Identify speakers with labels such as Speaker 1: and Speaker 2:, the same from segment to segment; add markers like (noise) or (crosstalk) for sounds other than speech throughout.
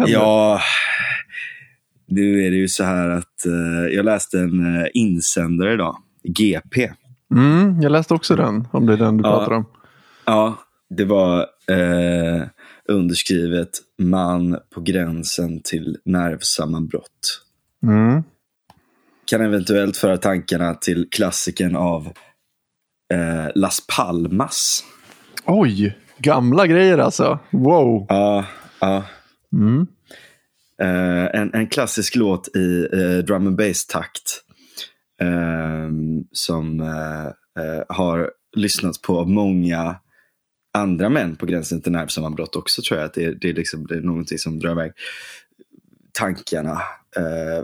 Speaker 1: Vad händer?
Speaker 2: Ja, nu är det ju så här att eh, jag läste en eh, insändare idag. GP.
Speaker 1: Mm, jag läste också den, om det är den du
Speaker 2: Ja.
Speaker 1: pratar om.
Speaker 2: Ja, det var eh, underskrivet man på gränsen till nervsammanbrott.
Speaker 1: Mm.
Speaker 2: Kan eventuellt föra tankarna till klassikern av eh, Las Palmas.
Speaker 1: Oj, gamla grejer alltså. Wow.
Speaker 2: Ja, ja.
Speaker 1: Mm.
Speaker 2: Eh, en, en klassisk låt i eh, drum and bass-takt. Eh, som eh, eh, har lyssnats på av många andra män på gränsen till nervsammanbrott också tror jag. Att det, det, är liksom, det är någonting som drar iväg tankarna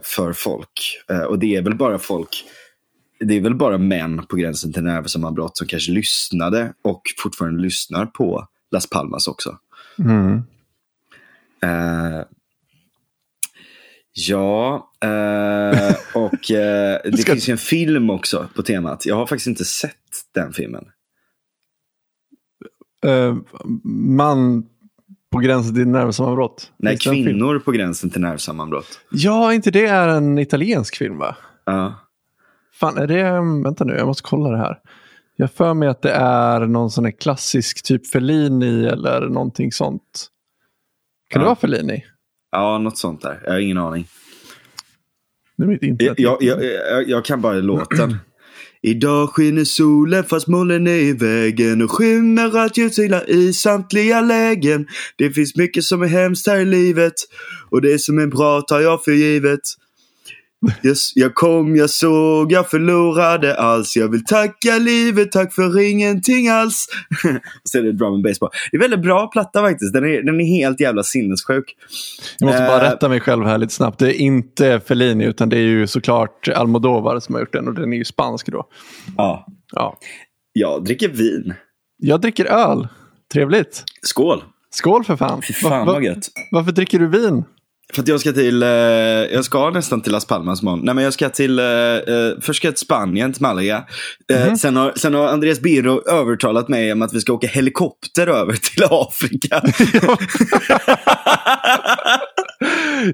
Speaker 2: för folk. Och det är väl bara folk, det är väl bara män på gränsen till nervsammanbrott som kanske lyssnade och fortfarande lyssnar på Las Palmas också.
Speaker 1: Mm.
Speaker 2: Eh, ja, eh, och eh, (laughs) det
Speaker 1: Ska-
Speaker 2: finns ju en film också på temat. Jag har faktiskt inte sett den filmen.
Speaker 1: Eh, man på gränsen till nervsammanbrott.
Speaker 2: Nej,
Speaker 1: det
Speaker 2: kvinnor på gränsen till nervsammanbrott.
Speaker 1: Ja, inte det är en italiensk film va?
Speaker 2: Ja.
Speaker 1: Fan, är det... Vänta nu, jag måste kolla det här. Jag för mig att det är någon sån här klassisk typ Fellini eller någonting sånt. Kan det
Speaker 2: Ja.
Speaker 1: vara Fellini?
Speaker 2: Ja, något sånt där. Jag har ingen aning.
Speaker 1: Nu mitt internet
Speaker 2: Jag, jag, jag, jag kan bara låten. (clears throat) Idag skiner solen fast molnen är i vägen och skymmer allt ljussiglar i samtliga lägen. Det finns mycket som är hemskt här i livet och det som är bra tar jag för givet. Jag, jag kom, jag såg, jag förlorade alls. Jag vill tacka livet, tack för ingenting alls. och (laughs) så är det drum and bass på. Det är väldigt bra platta faktiskt. Den är, den är helt jävla sinnessjuk.
Speaker 1: Jag måste bara
Speaker 2: Eh,
Speaker 1: rätta mig själv här lite snabbt. Det är inte Fellini utan det är ju såklart Almodovar som har gjort den och den är ju spansk då.
Speaker 2: Ja.
Speaker 1: Ja.
Speaker 2: Jag dricker vin.
Speaker 1: Jag dricker öl. Trevligt.
Speaker 2: Skål!
Speaker 1: Skål för fan.
Speaker 2: Fy fan
Speaker 1: Va- va-
Speaker 2: vad gött.
Speaker 1: Varför dricker du vin?
Speaker 2: För att jag ska till, eh, jag ska nästan till Las Palmas imorgon. Nej men jag ska till, eh, eh, först ska jag till Spanien, till Malaga. Eh, sen, har, sen har Andreas Birro övertalat mig om att vi ska åka helikopter över till (laughs) Afrika. (laughs)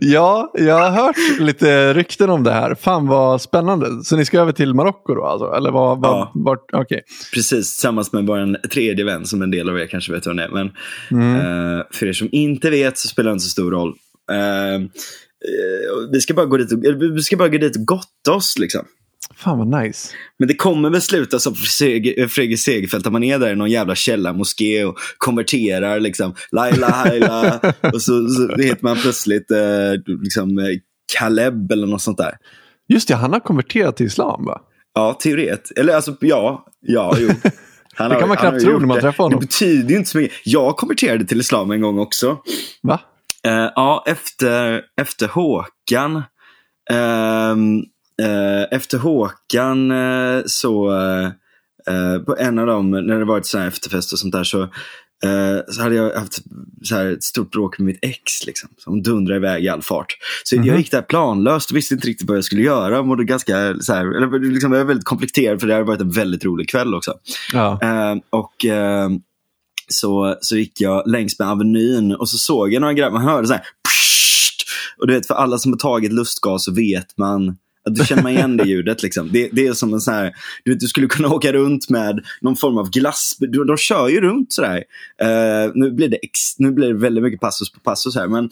Speaker 1: Ja, jag har hört lite rykten om det här. Fan vad spännande. Så ni ska över till Marocko då alltså? Eller vad? vad
Speaker 2: Ja.
Speaker 1: vart? Okej.
Speaker 2: Precis, tillsammans med vår tredje vän som en del av er kanske vet vem det är. Men
Speaker 1: Mm.
Speaker 2: eh, för er som inte vet så spelar det inte så stor roll. Eh, eh, vi, ska bara gå dit och, vi ska bara gå dit och gotta oss liksom.
Speaker 1: Fan vad nice.
Speaker 2: Men det kommer väl sluta som Fredrik Segerfeldt, att man är där i någon jävla källarmoské och konverterar liksom. Laila, haila. (laughs) och så, så heter man plötsligt eh, liksom, eh, Kaleb eller något sånt där.
Speaker 1: Just det, han har konverterat till islam va?
Speaker 2: Ja, teoret. Eller alltså, ja. Ja, jo. (laughs) Han
Speaker 1: Det kan man knappt
Speaker 2: har
Speaker 1: tro när man träffar honom.
Speaker 2: Det betyder ju inte så mycket. Jag konverterade till islam en gång också.
Speaker 1: Va?
Speaker 2: Eh, ja, efter, efter Håkan. ehm, eh, efter Håkan eh, så, eh, eh, på en av dem, när det varit så här efterfest och sånt där, så, eh, så hade jag haft så här ett stort bråk med mitt ex. Liksom, som dundrade iväg i all fart. Så
Speaker 1: Mhm.
Speaker 2: jag gick där planlöst och visste inte riktigt vad jag skulle göra. Mådde ganska, så här, eller, liksom, jag var väldigt konflikterad för det hade varit en väldigt rolig kväll också.
Speaker 1: Ja.
Speaker 2: Eh, och eh, så, så gick jag längs med Avenyn och så såg jag några grabbar, man hörde så här pssst, Och du vet, för alla som har tagit lustgas så vet man att du känner man igen det ljudet. Liksom. Det, det är som en sån här, du, vet, du skulle kunna åka runt med någon form av glass. De, de kör ju runt sådär. Uh, nu, blir det ex, nu blir det väldigt mycket passus på passus här. Men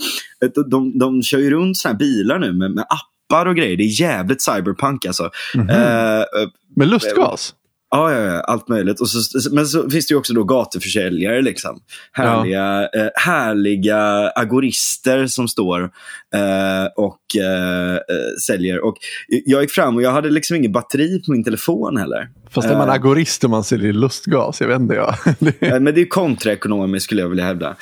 Speaker 2: eh, de, de, de kör ju runt såna här bilar nu med, med appar och grejer. Det är jävligt cyberpunk alltså.
Speaker 1: Mhm.
Speaker 2: Eh, eh,
Speaker 1: Med lustgas?
Speaker 2: Ja, ja, ja, allt möjligt. Och så, men så finns det ju också då gatuförsäljare. Liksom. Härliga, eh, härliga agorister som står eh, och eh, eh, säljer. Och jag gick fram och jag hade liksom ingen batteri på min telefon heller.
Speaker 1: Fast är man
Speaker 2: Eh.
Speaker 1: agorist om man säljer lustgas? Jag vet inte. Ja. (laughs)
Speaker 2: Men det är kontraekonomiskt skulle jag vilja hävda.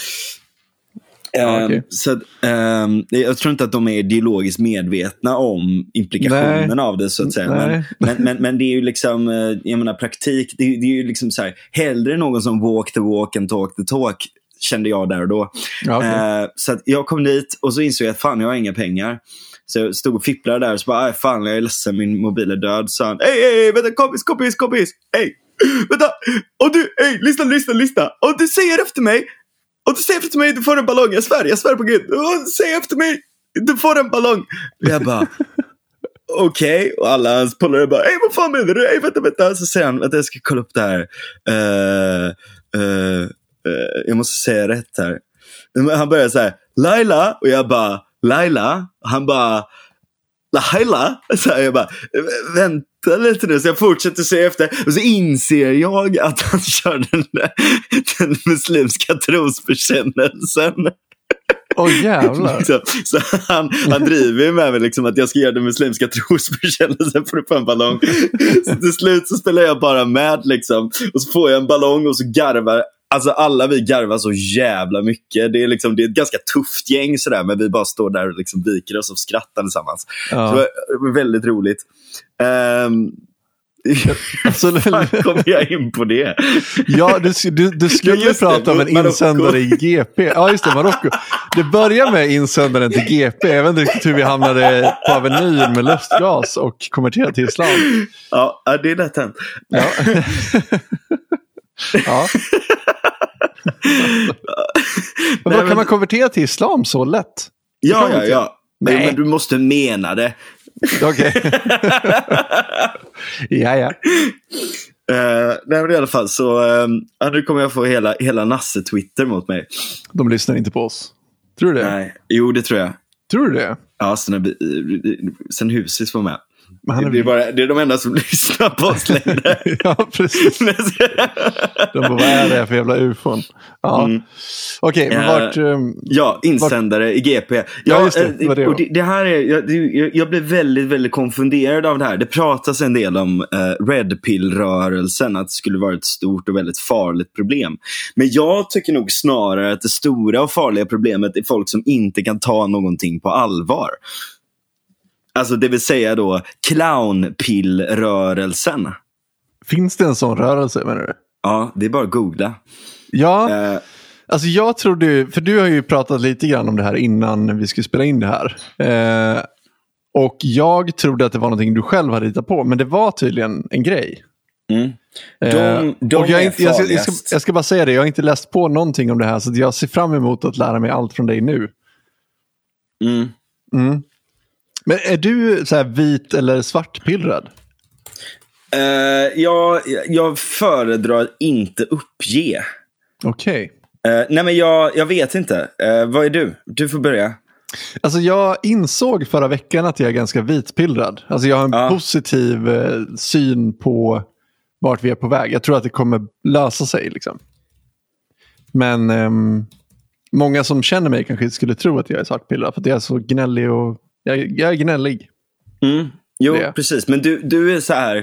Speaker 1: Ja,
Speaker 2: Ehm,
Speaker 1: okej.
Speaker 2: Så att, ehm, jag tror inte att de är ideologiskt medvetna om implikationen
Speaker 1: Nej.
Speaker 2: av det. så att säga. Men, men, men, men det är ju liksom, eh, jag menar praktik, det, det är ju liksom så här, hellre någon som walk the walk and talk the talk, kände jag där och då.
Speaker 1: Ja, okej.
Speaker 2: Eh, så jag kom dit och så insåg jag att fan, jag har inga pengar. Så jag stod och fipplade där och så bara, "Aj, fan jag är ledsen, min mobil är död. Så han, hej, hej, vänta, kompis, kompis, kompis, hej, vänta, och du, hej, lyssna, lyssna, lyssna. Och du säger efter mig, och du säger efter mig, du får en ballong, jag svär, jag svär på gud. Och säg efter mig, du får en ballong. Och jag bara, (laughs) okej. Och alla hans polare bara, ey vad fan menar du? Ey vänta, vänta. Så säger han, vänta jag ska kolla upp det här. Uh, uh, uh, jag måste säga rätt här. Han börjar så här, Laila. Och jag bara, Laila. Och han bara, Laila. Så här, jag bara, vänta lite nu. Så jag fortsätter se efter. Och så inser jag att han (laughs) kör den, där- den muslimska trosbekännelsen.
Speaker 1: Åh jävlar.
Speaker 2: Så, så han, han driver ju med mig liksom att jag ska göra den muslimska trosbekännelsen för en ballong. Så (laughs) till slut så spelar jag bara med liksom. Och så får jag en ballong och så garvar Alltså alla vi garvar så jävla mycket. Det är, liksom, det är ett ganska tufft gäng sådär, men vi bara står där och liksom viker oss och skrattar tillsammans.
Speaker 1: Ja.
Speaker 2: Så det var väldigt roligt. Um, (laughs)
Speaker 1: Absolut.
Speaker 2: fan kom jag in på det?
Speaker 1: Ja, du, du, du skulle
Speaker 2: Ja, just det.
Speaker 1: prata om en insändare i GP. Ja, just det, Marocko. Det börjar med insändaren till GP. Jag vet inte riktigt hur vi hamnade på Avenyn med lustgas och konverterade till islam.
Speaker 2: Ja, ja, det är lätt hänt.
Speaker 1: Ja. (laughs) ja. (laughs) Men då kan man konvertera till islam så lätt?
Speaker 2: Ja, ja, ja. Men,
Speaker 1: Nej.
Speaker 2: men du måste mena det.
Speaker 1: Okej. (laughs) ja, ja.
Speaker 2: Uh, nej, men i alla fall så uh, nu kommer jag få hela, hela Nasse-Twitter mot mig.
Speaker 1: De lyssnar inte på oss. Tror du det?
Speaker 2: Nej, jo, det tror jag.
Speaker 1: Tror du det?
Speaker 2: Ja, sen, vi- sen Husis var med.
Speaker 1: Är-
Speaker 2: Det är, bara, det är de enda som (laughs) lyssnar på oss längre. (laughs)
Speaker 1: ja, precis. (laughs) De bara, vad är det här för jävla ufon? Ja.
Speaker 2: Mm.
Speaker 1: Okej, men
Speaker 2: Eh,
Speaker 1: vart... ehm,
Speaker 2: Ja, insändare i GP.
Speaker 1: Ja, just det.
Speaker 2: eh,
Speaker 1: Det
Speaker 2: och det, det här är, jag, jag- blev väldigt, väldigt konfunderad av det här. Det pratas en del om eh, Red Pill-rörelsen, att det skulle vara ett stort och väldigt farligt problem. Men jag tycker nog snarare att det stora och farliga problemet är folk som inte kan ta någonting på allvar. Alltså det vill säga då clownpill-rörelsen.
Speaker 1: finns det en sån rörelse menar du?
Speaker 2: Ja, det är bara att googla.
Speaker 1: Ja,
Speaker 2: Eh,
Speaker 1: alltså jag trodde ju, för du har ju pratat lite grann om det här innan vi skulle spela in det här. Eh, och jag trodde att det var någonting du själv hade hittat på, men det var tydligen en grej.
Speaker 2: mm.
Speaker 1: Eh,
Speaker 2: De, de
Speaker 1: och jag, är inte, jag, ska, jag, ska, jag ska bara säga det, jag har inte läst på någonting om det här så jag ser fram emot att lära mig allt från dig nu.
Speaker 2: Mm.
Speaker 1: Mm. Men är du så här vit eller svartpillrad?
Speaker 2: Eh, jag, jag föredrar inte uppge.
Speaker 1: Okej.
Speaker 2: Eh, nej men jag, jag vet inte. Eh, vad är du? Du får börja.
Speaker 1: Alltså jag insåg förra veckan att jag är ganska vitpillrad. Alltså jag har en
Speaker 2: Ja.
Speaker 1: positiv eh, syn på vart vi är på väg. Jag tror att det kommer lösa sig. Liksom. Men ehm, många som känner mig kanske skulle tro att jag är svartpillrad för att jag är så gnällig och jag, jag är gnällig.
Speaker 2: Mm. Jo,
Speaker 1: Det.
Speaker 2: precis. Men du, du är så här.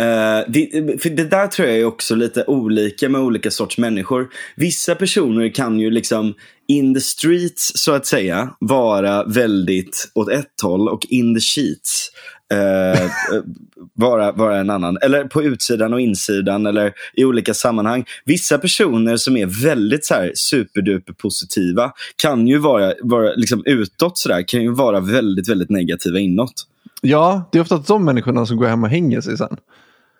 Speaker 2: eh, det, för det där tror jag är också lite olika med olika sorts människor. Vissa personer kan ju liksom in the streets så att säga vara väldigt åt ett håll och in the sheets eh, (laughs) vara, vara en annan. Eller på utsidan och insidan eller i olika sammanhang. Vissa personer som är väldigt så här superduper positiva kan ju vara, vara liksom utåt sådär, kan ju vara väldigt, väldigt negativa inåt.
Speaker 1: Ja, det är ofta de människorna som går hem och hänger sig sen.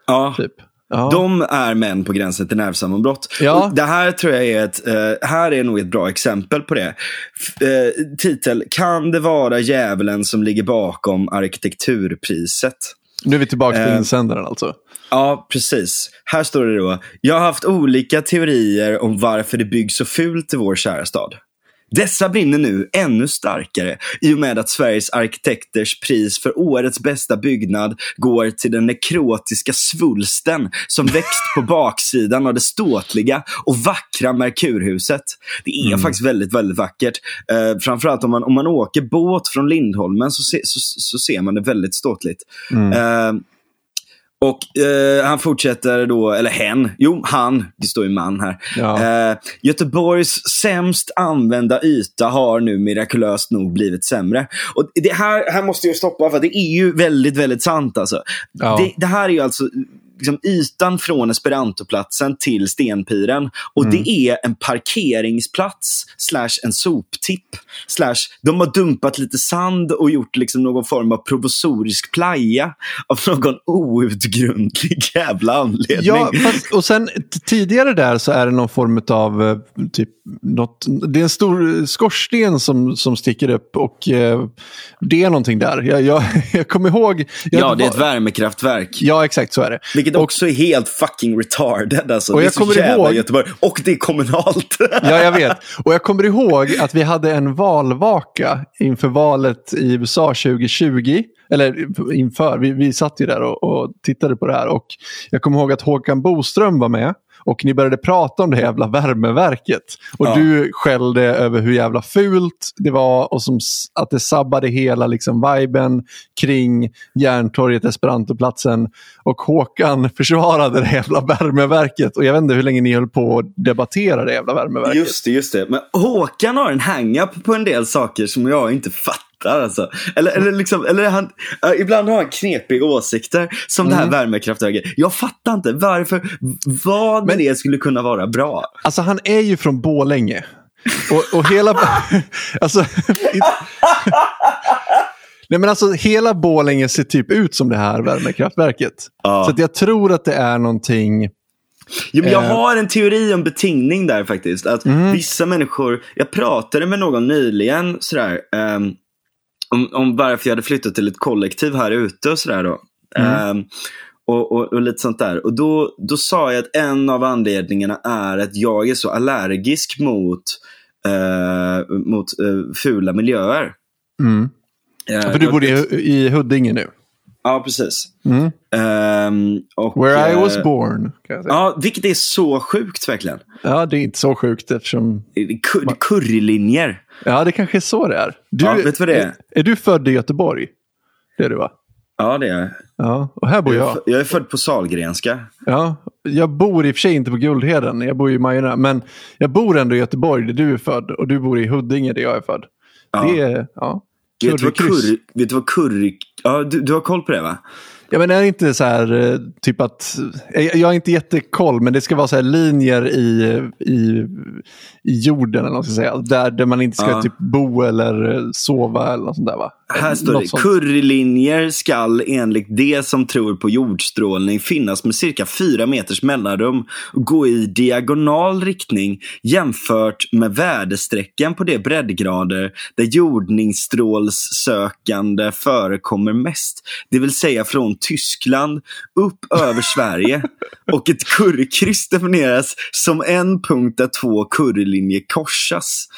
Speaker 2: Ja,
Speaker 1: Typ. Ja.
Speaker 2: de är män på gränsen till nervsammanbrott.
Speaker 1: Ja.
Speaker 2: Det här tror jag är ett, eh, här är nog ett bra exempel på det. F- eh, titel, kan det vara djävulen som ligger bakom arkitekturpriset?
Speaker 1: Nu är vi tillbaka till
Speaker 2: Eh,
Speaker 1: insändaren alltså.
Speaker 2: Ja, precis. Här står det då. Jag har haft olika teorier om varför det byggs så fult i vår kära stad. Dessa brinner nu ännu starkare i och med att Sveriges arkitekters pris för årets bästa byggnad går till den nekrotiska svulsten som (laughs) växt på baksidan av det ståtliga och vackra Merkurhuset. Det är faktiskt väldigt, väldigt vackert. Eh, framförallt om man, om man åker båt från Lindholmen så, se, så, så ser man det väldigt ståtligt. Eh, och eh, han fortsätter då, eller hen, jo han, det står ju man här.
Speaker 1: Ja.
Speaker 2: Eh, Göteborgs sämst använda yta har nu mirakulöst nog blivit sämre. Och det här, här måste jag stoppa för det är ju väldigt, väldigt sant alltså.
Speaker 1: Ja.
Speaker 2: Det, det här är ju alltså liksom ytan från Esperantoplatsen till Stenpiren. Och
Speaker 1: Mm.
Speaker 2: det är en parkeringsplats slash en soptipp. Slash, de har dumpat lite sand och gjort liksom någon form av provisorisk playa av någon outgrundlig jävla anledning.
Speaker 1: Ja, fast, och sen tidigare där så är det någon form av eh, typ något, det är en stor skorsten som, som sticker upp och eh, det är någonting där. Jag, jag, (laughs) jag kommer ihåg. Jag,
Speaker 2: ja, det är ett värmekraftverk.
Speaker 1: Ja, exakt så är det.
Speaker 2: Vilket också är helt fucking retarded. Alltså.
Speaker 1: Och
Speaker 2: det är
Speaker 1: jag
Speaker 2: så
Speaker 1: kommer
Speaker 2: jävla
Speaker 1: ihåg-
Speaker 2: Göteborg. Och det är kommunalt. (laughs)
Speaker 1: Ja, jag vet. Och jag kommer ihåg att vi hade en valvaka inför valet i USA 2020. Eller inför, vi, vi satt ju där och, och tittade på det här. Och jag kommer ihåg att Håkan Boström var med. Och ni började prata om det jävla värmeverket. Och
Speaker 2: Ja.
Speaker 1: du skällde över hur jävla fult det var och som, att det sabbade hela liksom, viben kring Järntorget, Esperantoplatsen. Och Håkan försvarade det jävla värmeverket. Och jag vet inte hur länge ni höll på att debattera det jävla värmeverket.
Speaker 2: Just det, just det. Men Håkan har en hang-up på en del saker som jag inte fattar. Alltså. Eller, eller, liksom, eller han, ibland har han knepiga åsikter, som det här
Speaker 1: Mm.
Speaker 2: värmekraftverket. Jag fattar inte varför, vad med det skulle kunna vara bra.
Speaker 1: Alltså han är ju från Bålänge. Och, och hela... (laughs) alltså, Nej men alltså hela Bålänge ser typ ut som det här värmekraftverket.
Speaker 2: Ja.
Speaker 1: Så jag tror att det är någonting...
Speaker 2: Jo, jag
Speaker 1: Eh.
Speaker 2: har en teori om betingning där faktiskt. Att vissa människor, jag pratade med någon nyligen sådär, ehm, om, om varför jag hade flyttat till ett kollektiv här ute och sådär då. Ehm, och, och, och lite sånt där. Och då, då sa jag att en av anledningarna är att jag är så allergisk mot, eh, mot eh, fula miljöer.
Speaker 1: Mm.
Speaker 2: Eh,
Speaker 1: För du
Speaker 2: jag-
Speaker 1: bor i, i Huddinge nu.
Speaker 2: Ja, precis.
Speaker 1: Mm.
Speaker 2: Ehm, och,
Speaker 1: Where I was
Speaker 2: eh,
Speaker 1: born. Jag säga.
Speaker 2: Ja, vilket är så sjukt verkligen.
Speaker 1: Ja, det är inte så sjukt eftersom...
Speaker 2: Är currylinjer.
Speaker 1: Ja, det kanske är så det är. Du,
Speaker 2: Ja, vet vad det är?
Speaker 1: är? Är du född i Göteborg? Det är du va?
Speaker 2: Ja, det är jag.
Speaker 1: Ja, och här bor
Speaker 2: Jag är,
Speaker 1: jag.
Speaker 2: f- jag är född på Salgrenska.
Speaker 1: Ja, jag bor i och för sig inte på Guldheden, jag bor i Majorna. Men jag bor ändå i Göteborg där du är född och du bor i Huddinge där jag är född.
Speaker 2: Ja.
Speaker 1: Det är, ja.
Speaker 2: Vet du vad curry... Vet du vad curry... Ja, du, du har koll på det va?
Speaker 1: Ja, men är det inte så här, eh, typ att, jag jag har inte jättekoll, men det ska vara så linjer i, i, i jorden, eller man ska säga. Där, där man inte ska
Speaker 2: Ja.
Speaker 1: typ bo eller eh, sova eller något sånt där va?
Speaker 2: Här står
Speaker 1: Något
Speaker 2: det,
Speaker 1: sånt.
Speaker 2: currylinjer skall enligt de som tror på jordstrålning finnas med cirka fyra meters mellanrum och gå i diagonal riktning jämfört med väderstrecken på de breddgrader där jordningsstrålssökande förekommer mest. Det vill säga från Tyskland upp över Sverige. Och ett currykryss definieras som en punkt där två currylinjer korsas.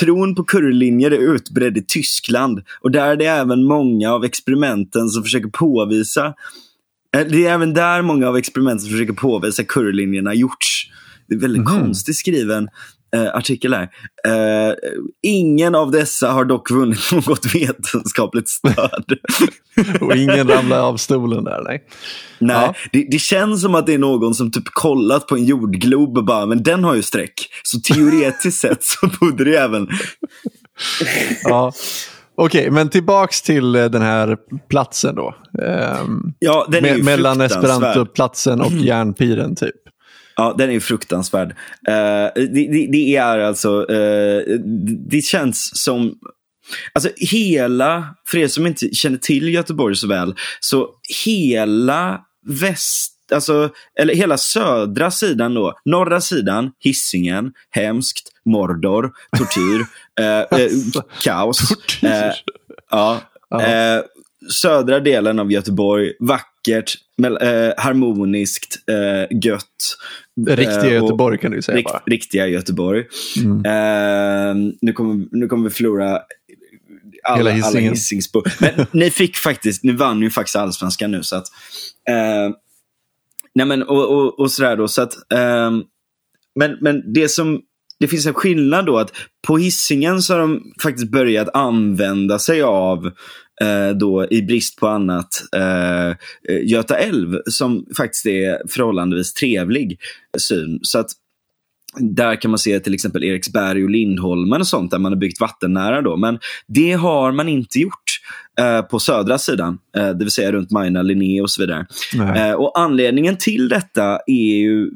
Speaker 2: Tron på currylinjer är utbredd i Tyskland och där är det även många av experimenten som försöker påvisa eh, det är även där många av experimenten som försöker påvisa currylinjerna gjorts. Det är väldigt
Speaker 1: Mhm.
Speaker 2: konstigt skriven eh, artikel här. Eh, ingen av dessa har dock vunnit (laughs) något vetenskapligt stöd. (laughs)
Speaker 1: Och ingen ramlar av stolen där, nej.
Speaker 2: Nej,
Speaker 1: Ja.
Speaker 2: det, det känns som att det är någon som typ kollat på en jordglob och bara, men den har ju streck. Så teoretiskt sett så borde det även...
Speaker 1: Ja. Okej, men tillbaks till eh, den här platsen då. Ehm,
Speaker 2: Ja, den är
Speaker 1: me- mellan. Esperantoplatsen och (clears throat) Järnpiren typ.
Speaker 2: Ja, den är fruktansvärd. Eh, det, det, det är alltså, eh, det känns som, alltså hela, för er som inte känner till Göteborg så väl, så hela väst, alltså, eller hela södra sidan då, norra sidan, Hisingen, hemskt, Mordor, tortyr, (laughs) eh, eh, kaos.
Speaker 1: Tortyr.
Speaker 2: Eh, ja.
Speaker 1: Ja.
Speaker 2: Eh, södra delen av Göteborg, vackert, mel- eh, harmoniskt, eh, gött.
Speaker 1: Riktiga
Speaker 2: Eh,
Speaker 1: Göteborg kan du säga
Speaker 2: Rikt,
Speaker 1: bara.
Speaker 2: riktiga Göteborg.
Speaker 1: Mm.
Speaker 2: Eh, nu, kommer, nu kommer vi förlora alla,
Speaker 1: Hela
Speaker 2: alla
Speaker 1: Hisingen.
Speaker 2: Hisingsbor. Men ni fick faktiskt, ni vann ju faktiskt allsvenskan nu. Så att, eh, nej men, och, och, och sådär då. Så att, ehm, men, men det som det finns en skillnad då att på hissingen så har de faktiskt börjat använda sig av eh, då i brist på annat eh, eh, Göta älv som faktiskt är förhållandevis trevlig syn. Så att där kan man se till exempel Eriksberg och Lindholmen och sånt där man har byggt vattennära. Då. Men det har man inte gjort eh, på södra sidan, eh, det vill säga runt Majorna, Linné och så vidare. Eh, och Anledningen till detta är ju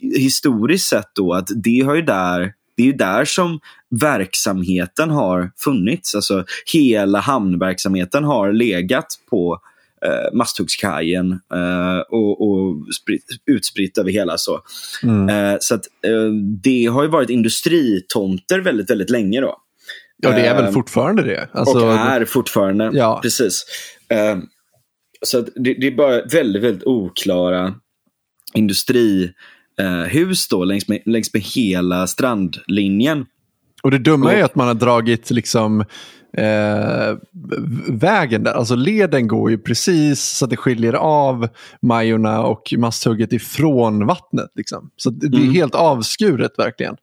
Speaker 2: historiskt sett då att det har ju där det är ju där som verksamheten har funnits. Alltså hela hamnverksamheten har legat på eh, Masthuggskajen eh, och, och spritt, utspritt över hela. så. Mm. Eh, så att, eh, det har ju varit industritomter väldigt, väldigt länge. då.
Speaker 1: Ja, det är väl eh, fortfarande det.
Speaker 2: Alltså, och är fortfarande. Ja. Precis. Eh, så det, det, är bara väldigt, väldigt oklara industrihus då längs med, längs med hela strandlinjen.
Speaker 1: Och det dumma är att man har dragit liksom eh, vägen där. Alltså leden går ju precis så att det skiljer av Majorna och masthugget ifrån vattnet. Liksom. Så det är mm. helt avskuret verkligen.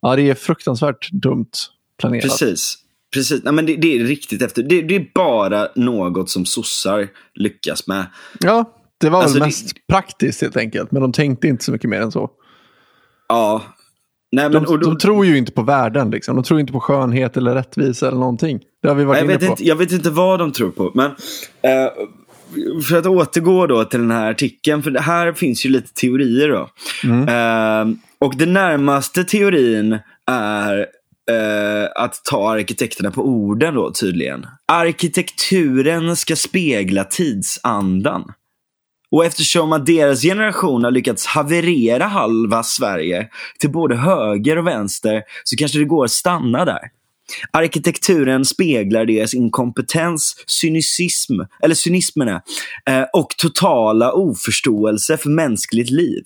Speaker 1: Ja, det är fruktansvärt dumt planerat.
Speaker 2: Precis. Precis, Nej, men det, det är riktigt efter. Det, det, är bara något som sossar lyckas med.
Speaker 1: Ja, det var alltså, väl mest det... praktiskt helt enkelt. Men de tänkte inte så mycket mer än så.
Speaker 2: Ja,
Speaker 1: Nej, men, de, då, de, tror ju inte på värden. Liksom. De tror inte på skönhet eller rättvisa eller någonting. Det har vi varit
Speaker 2: jag
Speaker 1: inne
Speaker 2: vet
Speaker 1: på.
Speaker 2: Inte, jag vet inte vad de tror på. Men eh, för att återgå då till den här artikeln. För här finns ju lite teorier. då. Mm. Eh, och den närmaste teorin är eh, att ta arkitekterna på orden då tydligen. Arkitekturen ska spegla tidsandan. Och eftersom att deras generation har lyckats haverera halva Sverige till både höger och vänster så kanske det går att stanna där. Arkitekturen speglar deras inkompetens, cynism, eller cynismerna eh, och totala oförståelse för mänskligt liv.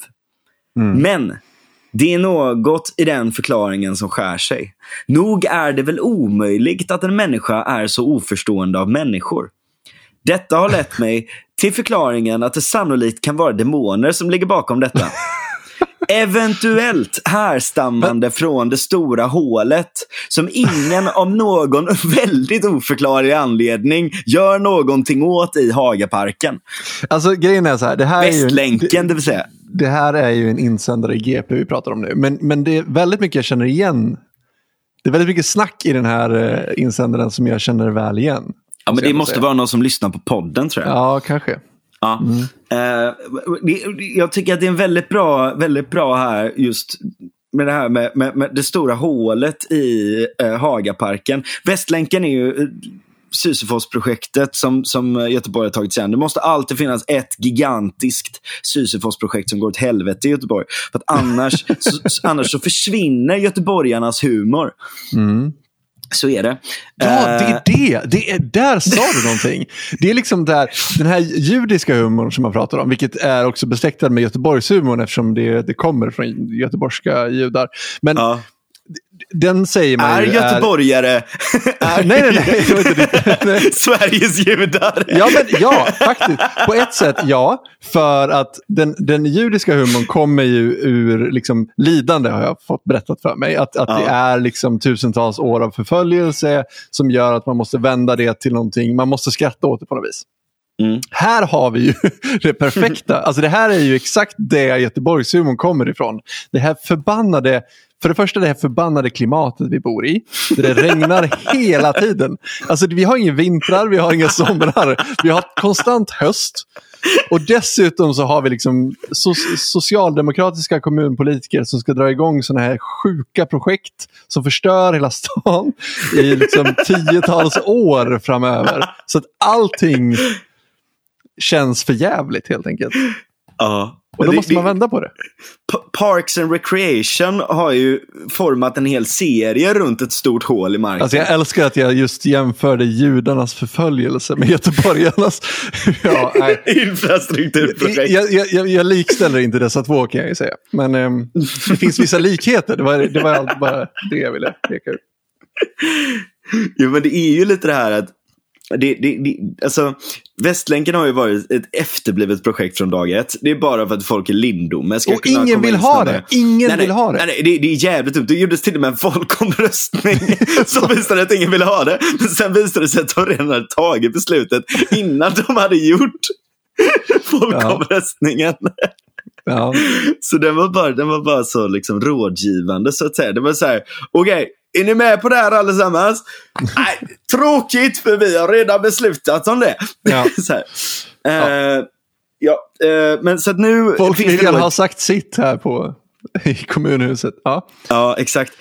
Speaker 2: Mm. Men det är något i den förklaringen som skär sig. Nog är det väl omöjligt att en människa är så oförstående av människor. Detta har lett mig till förklaringen att det sannolikt kan vara demoner som ligger bakom detta. Eventuellt härstammande från det stora hålet som ingen av någon väldigt oförklarlig anledning gör någonting åt i Hagaparken.
Speaker 1: Alltså grejen är så här. Det här
Speaker 2: Västlänken, är ju en, det, det vill säga.
Speaker 1: Det här är ju en insändare i GP vi pratar om nu. Men, men det är väldigt mycket jag känner igen. Det är väldigt mycket snack i den här eh, insändaren som jag känner väl igen.
Speaker 2: Ja, men det måste säga. vara någon som lyssnar på podden tror jag.
Speaker 1: Ja, kanske.
Speaker 2: Ja. Mm. Uh, jag tycker att det är en väldigt bra, väldigt bra här just med det här med, med, med det stora hålet i uh, Hagaparken. Västlänken är ju uh, Sisyfos-projektet som, som Göteborg har tagit sig an. Det måste alltid finnas ett gigantiskt Sisyfos-projekt som går åt helvete i Göteborg. För att annars, (laughs) så, annars så försvinner göteborgarnas humor. Mm. Så är det.
Speaker 1: Ja, det är eh, det. det är, där sa du någonting. Det är liksom där, den här judiska humorn som man pratar om, vilket är också besläktad med Göteborgshumorn eftersom det, det kommer från göteborgska judar. Men ja den säger man
Speaker 2: är
Speaker 1: ju
Speaker 2: göteborgare (laughs)
Speaker 1: är... nej, nej, nej, (laughs)
Speaker 2: nej. Sveriges judar.
Speaker 1: ja, men, ja, faktiskt. På ett sätt ja. För att den, den judiska humorn kommer ju ur liksom, lidande har jag fått berättat för mig. Att, att ja. det är liksom tusentals år av förföljelse som gör att man måste vända det till någonting. Man måste skratta åt det på något vis. Mm. Här har vi ju (laughs) det perfekta. Alltså det här är ju exakt det Göteborgshumorn kommer ifrån. Det här förbannade för det första det här förbannade klimatet vi bor i. det regnar hela tiden. Alltså vi har inga vintrar, vi har inga somrar. Vi har konstant höst. Och dessutom så har vi liksom so socialdemokratiska kommunpolitiker som ska dra igång sådana här sjuka projekt som förstör hela stan i liksom tiotals år framöver. Så att allting känns för jävligt helt enkelt.
Speaker 2: Ja.
Speaker 1: Och då måste man vända på det.
Speaker 2: Parks and Recreation har ju format en hel serie runt ett stort hål i marken.
Speaker 1: Alltså jag älskar att jag just jämförde judarnas förföljelse med göteborgarnas (laughs)
Speaker 2: ja, infrastrukturprojekt.
Speaker 1: Jag, jag, jag, jag, likställer inte dessa två kan jag ju säga. Men um, det finns vissa likheter. Det var, det var bara det jag ville peka ut.
Speaker 2: Jo men det är ju lite det här att det, det, det, alltså, Västlänken har ju varit ett efterblivet projekt från dag ett. Det är bara för att folk i Lindome
Speaker 1: ska Och ingen vill ha det. Ingen
Speaker 2: nej,
Speaker 1: vill ha det.
Speaker 2: Nej, det, det är jävligt dumt. Det gjordes till och med en folkomröstning (laughs) som visade att ingen ville ha det. Men sen visade det sig att de redan hade tagit beslutet innan de hade gjort folkomröstningen.
Speaker 1: Ja. Ja.
Speaker 2: Så den var bara, den var bara så liksom rådgivande så att säga. Det var så här, okej, är ni med på det här allesammans? Nej, tråkigt för vi har redan beslutat om det.
Speaker 1: Ja. (laughs)
Speaker 2: här. Eh, ja, eh, men så nu...
Speaker 1: Folk
Speaker 2: då-
Speaker 1: har sagt sitt här på, i kommunhuset. Ja.
Speaker 2: Ja, exakt.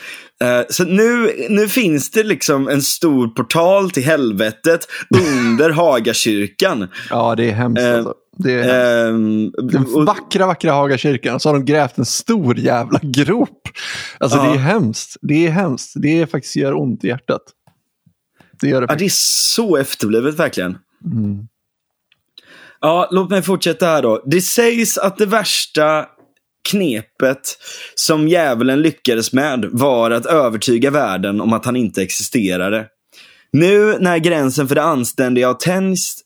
Speaker 2: Eh, Så nu, nu finns det liksom en stor portal till helvetet under (laughs) Hagakyrkan.
Speaker 1: ja, det är hemskt.
Speaker 2: Eh,
Speaker 1: alltså. Det är.
Speaker 2: Ehm,
Speaker 1: Den vackra, vackra Hagakyrkan. Så har de grävt en stor jävla grop. Alltså
Speaker 2: Ja.
Speaker 1: det är hemskt. Det är hemskt. Det är faktiskt gör ont i hjärtat. Det gör det
Speaker 2: Ja, det är så efterblivet verkligen. Ja, låt mig fortsätta här då. Det sägs att det värsta knepet som djävulen lyckades med var att övertyga världen om att han inte existerade. Nu när gränsen för det anständiga har tänjts,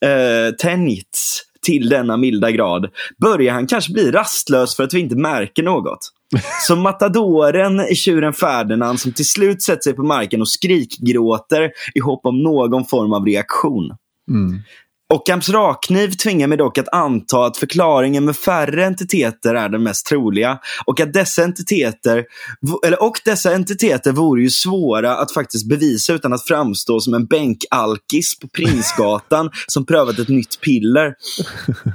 Speaker 2: tänjts till denna milda grad börjar han kanske bli rastlös för att vi inte märker något. (laughs) Som matadoren i tjuren Ferdinand som till slut sätter sig på marken och skrikgråter i hopp om någon form av reaktion.
Speaker 1: Mm.
Speaker 2: Ockhams rakkniv tvingar mig dock att anta att förklaringen med färre entiteter är den mest troliga och att dessa entiteter, eller, och dessa entiteter vore ju svåra att faktiskt bevisa utan att framstå som en bänkalkis på Prinsgatan (laughs) som prövat ett nytt piller. (laughs)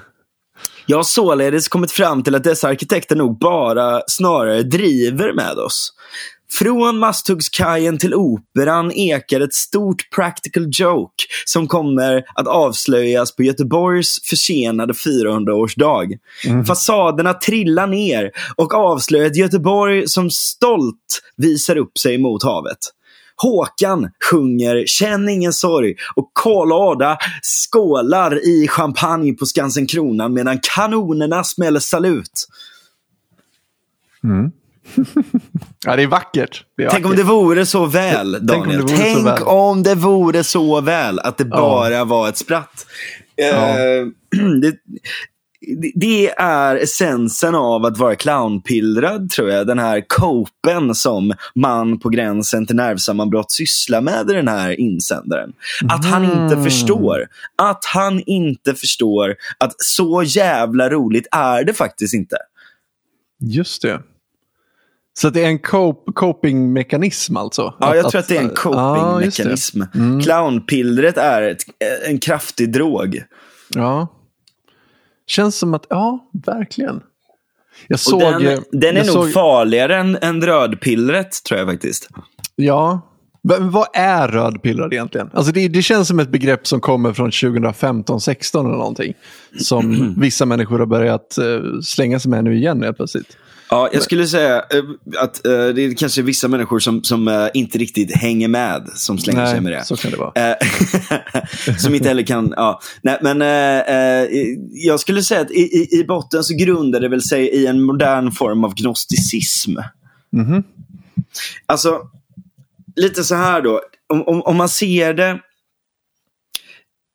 Speaker 2: Jag har således kommit fram till att dessa arkitekter nog bara snarare driver med oss. Från Masthuggskajen till Operan ekar ett stort practical joke som kommer att avslöjas på Göteborgs försenade 400-årsdag. Fasaderna trillar ner och avslöjar ett Göteborg som stolt visar upp sig mot havet. Håkan sjunger Känn ingen sorg och Karl Ada skålar i champagne på Skansen Kronan medan kanonerna smäller salut.
Speaker 1: Ja, det är vackert. Det är
Speaker 2: Tänk om
Speaker 1: vackert.
Speaker 2: det vore så väl,
Speaker 1: Tänk om det
Speaker 2: Daniel.
Speaker 1: vore så
Speaker 2: Tänk
Speaker 1: väl.
Speaker 2: om det vore så väl att det bara var ett spratt. Eh, (clears throat) det, det- det är essensen av att vara clownpillrad, tror jag. Den här copen som man på gränsen till nervsammanbrott sysslar med i den här insändaren. Att han inte
Speaker 1: Mm.
Speaker 2: förstår. Att han inte förstår att så jävla roligt är det faktiskt inte.
Speaker 1: Just det. Så att det är en cope, coping-mekanism alltså?
Speaker 2: Ja, jag tror att det är en
Speaker 1: Ja, just det.
Speaker 2: coping-mekanism.
Speaker 1: Mm.
Speaker 2: Clownpillret är ett, en kraftig drog.
Speaker 1: Ja. Känns som att, ja, verkligen. Jag såg...
Speaker 2: den, den är
Speaker 1: jag
Speaker 2: nog
Speaker 1: såg,
Speaker 2: farligare än, än rödpillret, tror jag faktiskt.
Speaker 1: Ja. Men vad är rödpillrad egentligen? Alltså det, det känns som ett begrepp som kommer från 2015-16 eller någonting. Som (clears throat) vissa människor har börjat eh, slänga sig med nu igen helt plötsligt.
Speaker 2: Ja, jag skulle säga eh, att eh, det är kanske vissa människor som, som eh, inte riktigt hänger med som slänger sig med det.
Speaker 1: så kan det vara. (laughs)
Speaker 2: Som inte heller kan, ja. Nej, men eh, jag skulle säga att i, i, botten så grundar det väl sig i en modern form av gnosticism.
Speaker 1: Mhm.
Speaker 2: Alltså, lite så här då. Om, om, om man ser det,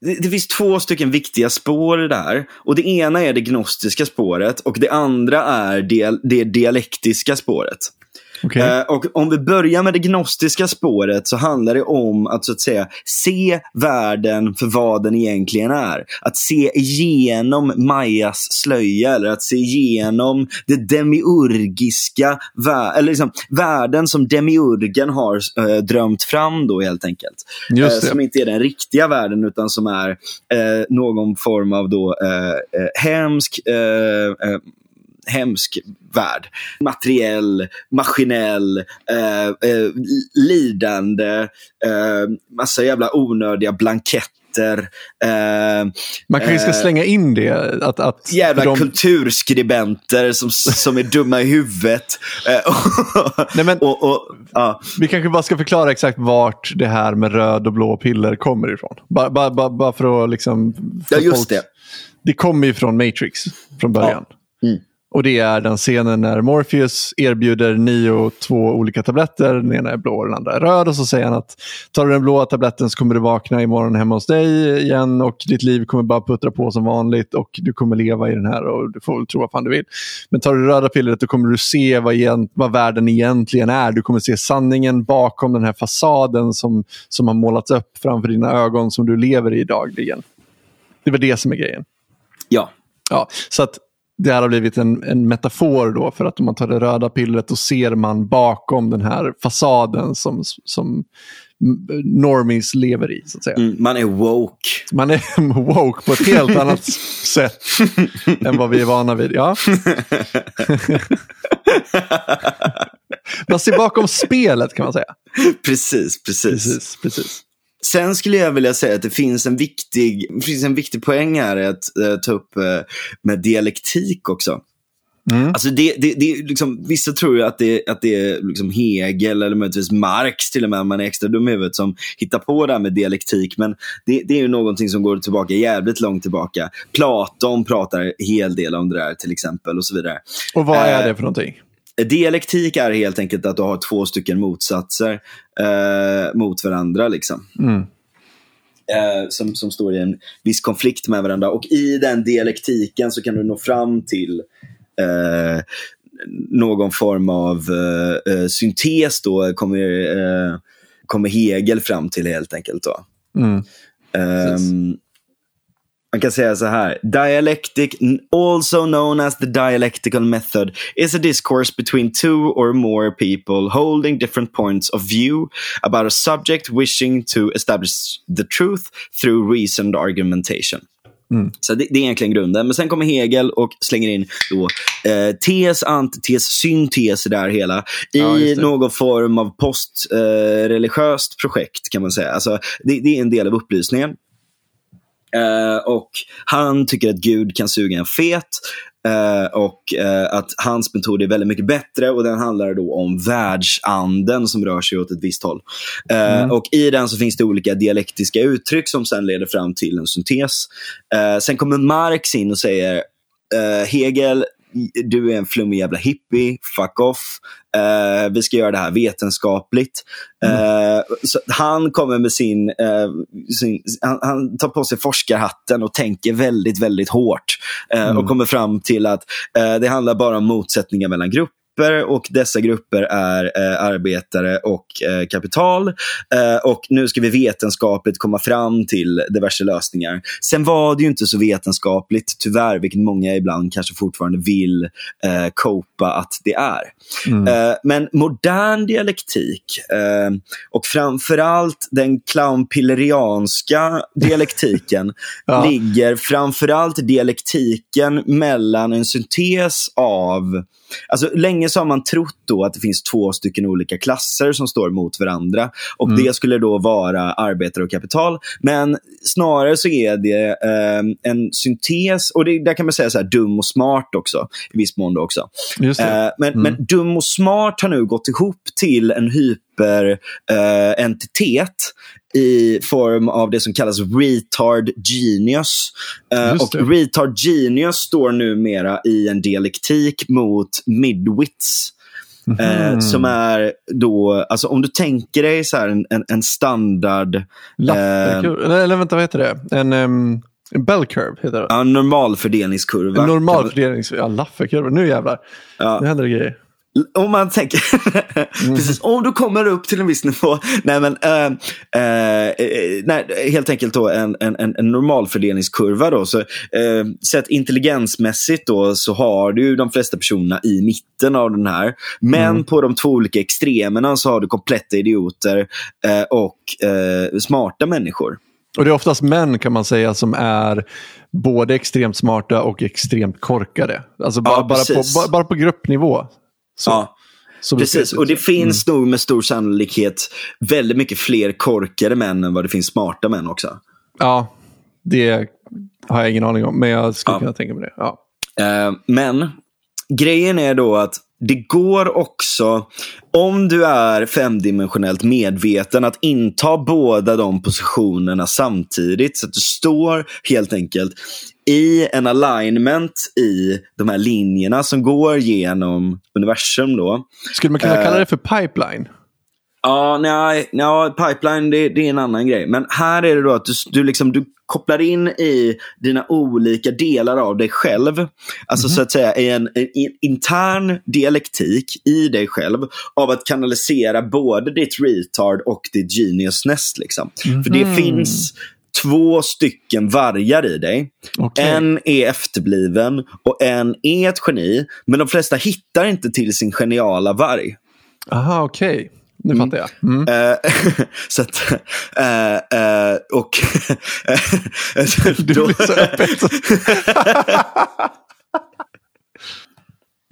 Speaker 2: det. Finns två stycken viktiga spår i det här. Och det ena är det gnostiska spåret och det andra är det, det dialektiska spåret.
Speaker 1: Okej.
Speaker 2: Eh, och om vi börjar med det gnostiska spåret så handlar det om att så att säga se världen för vad den egentligen är. Att se igenom Majas slöja eller att se igenom det demiurgiska, eller liksom, världen som demiurgen har eh, drömt fram då helt enkelt.
Speaker 1: Det.
Speaker 2: som inte är den riktiga världen utan som är någon form av då, hemsk hemsk värld. Materiell, maskinell, eh, eh, lidande, eh, massa jävla onödiga blanketter. Eh,
Speaker 1: Man kanske ska
Speaker 2: eh,
Speaker 1: slänga in det. Att, att
Speaker 2: jävla
Speaker 1: de-
Speaker 2: kulturskribenter som, (laughs) som är dumma i huvudet. Eh, (laughs)
Speaker 1: Nej, men-
Speaker 2: och, och, ja.
Speaker 1: Vi kanske bara ska förklara exakt vart det här med röd och blå piller kommer ifrån. Bara, bara, bara, bara för att liksom...
Speaker 2: ja,
Speaker 1: för
Speaker 2: just
Speaker 1: folk-
Speaker 2: det.
Speaker 1: Det kommer ju från Matrix från början.
Speaker 2: Mm.
Speaker 1: Och det är den scenen när Morpheus erbjuder Neo två olika tabletter. Den ena är blå och den andra är röd. Och så säger han att tar du den blåa tabletten så kommer du vakna imorgon hemma hos dig igen och ditt liv kommer bara puttra på som vanligt och du kommer leva i den här och du får väl tro vad fan du vill. Men tar du det röda pillret då kommer du se vad, igen, vad världen egentligen är. Du kommer se sanningen bakom den här fasaden som, som har målats upp framför dina ögon som du lever i dagligen. Det var det som är grejen.
Speaker 2: Ja.
Speaker 1: Ja, så att det här har blivit en, en metafor då för att om man tar det röda pillret då ser man bakom den här fasaden som, som normies lever i. Så att säga.
Speaker 2: Mm, man är woke.
Speaker 1: Man är (laughs) woke på ett helt annat (laughs) sätt än vad vi är vana vid. Ja. (laughs) man ser bakom spelet kan man säga.
Speaker 2: Precis, precis.
Speaker 1: precis, precis.
Speaker 2: Sen skulle jag vilja säga att det finns en viktig, finns en viktig poäng här att uh, ta upp uh, med dialektik också. Mm. Alltså det, det, det, liksom, vissa tror ju att det, att det är liksom Hegel eller möjligtvis Marx till och med, man är extra dum i huvudet, som hittar på det här med dialektik. Men det, det är ju någonting som går tillbaka jävligt långt tillbaka. Platon pratar en hel del om det där till exempel och så vidare.
Speaker 1: Och vad är det för någonting?
Speaker 2: Dialektik är helt enkelt att du har två stycken motsatser eh, mot varandra. Liksom. Mm. Eh, som, som står i en viss konflikt med varandra. Och i den dialektiken så kan du nå fram till eh, någon form av eh, eh, syntes. Då kommer, eh, kommer Hegel fram till helt enkelt. Då. Mm. Um, man kan säga så här. Dialectic, also known as the dialectical method, is a discourse between two or more people holding different points of view about a subject wishing to establish the truth through reasoned argumentation. Mm. Så det, det, är egentligen grunden. Men sen kommer Hegel och slänger in då, eh, tes, antites, syntes här hela. I ja, någon form av postreligiöst eh, projekt kan man säga. Alltså, det, det är en del av upplysningen. Uh, och han tycker att Gud kan suga en fet. Uh, och uh, att hans metod är väldigt mycket bättre och den handlar då om världsanden som rör sig åt ett visst håll. Mm. Och i den så finns det olika dialektiska uttryck som sen leder fram till en syntes. sen kommer Marx in och säger Hegel du är en flummig jävla hippie, fuck off. Uh, vi ska göra det här vetenskapligt. Mm. Uh, han kommer med sin, uh, sin han, han, tar på sig forskarhatten och tänker väldigt, väldigt hårt. Mm. Och kommer fram till att det handlar bara om motsättningar mellan grupper grupper och dessa grupper är eh, arbetare och eh, kapital. Eh, och nu ska vi vetenskapligt komma fram till diverse lösningar. Sen var det ju inte så vetenskapligt, tyvärr, vilket många ibland kanske fortfarande vill eh, copa att det är. Mm. Eh, men modern dialektik eh, och framförallt den clownpillerianska dialektiken (laughs) ja. ligger framförallt dialektiken mellan en syntes av Alltså, länge så har man trott då att det finns två stycken olika klasser som står mot varandra. Och mm. Det skulle då vara arbetare och kapital. Men snarare så är det eh, en syntes, och det, där kan man säga så här, dum och smart också. I viss mån också. Eh, men, mm. men dum och smart har nu gått ihop till en hyperentitet eh, i form av det som kallas retard genius. Uh, och retard genius står numera i en dialektik mot midwits. Mm. Uh, som är då, alltså om du tänker dig så en, en, en standard...
Speaker 1: uh, eller vänta, vad heter det? En, um, en bell curve heter det.
Speaker 2: Ja, normalfördelningskurva.
Speaker 1: En normalfördelningskurva, ja, Lafferkurva. Nu jävlar. Ja. Nu händer det grejer
Speaker 2: om man tänker, (laughs) mm. precis, om du kommer upp till en viss nivå. Nej, men, äh, äh, nej, helt enkelt då en, en, en normalfördelningskurva. Då, så, äh, sett intelligensmässigt då, så har du de flesta personerna i mitten av den här. Men mm. på de två olika extremerna så har du kompletta idioter och smarta människor.
Speaker 1: Och Det är oftast män kan man säga som är både extremt smarta och extremt korkade. Alltså bara, ja, bara, på, bara, bara på gruppnivå.
Speaker 2: Så. Ja. Precis, och det finns mm. nog med stor sannolikhet väldigt mycket fler korkade män än vad det finns smarta män också.
Speaker 1: Ja, det har jag ingen aning om, men jag skulle ja. kunna tänka mig det. Ja.
Speaker 2: Uh, men grejen är då att det går också, om du är femdimensionellt medveten, att inta båda de positionerna samtidigt. Så att du står helt enkelt i en alignment i de här linjerna som går genom universum. Då.
Speaker 1: Skulle man kunna uh, kalla det för pipeline?
Speaker 2: Ja, nej, nej pipeline det, det, är en annan grej. Men här är det då att du, du, liksom, du kopplar in i dina olika delar av dig själv. Alltså mm. så att säga i en, en, intern dialektik i dig själv av att kanalisera både ditt retard och ditt geniusness. Liksom. Mm. För det finns två stycken vargar i dig.
Speaker 1: Okej.
Speaker 2: En är efterbliven och en är ett geni. Men de flesta hittar inte till sin geniala varg.
Speaker 1: Aha, okej. Nu fattar jag. Mm.
Speaker 2: Eh, (laughs) så att, eh, eh, och... (laughs)
Speaker 1: Du (laughs) blir så öppet.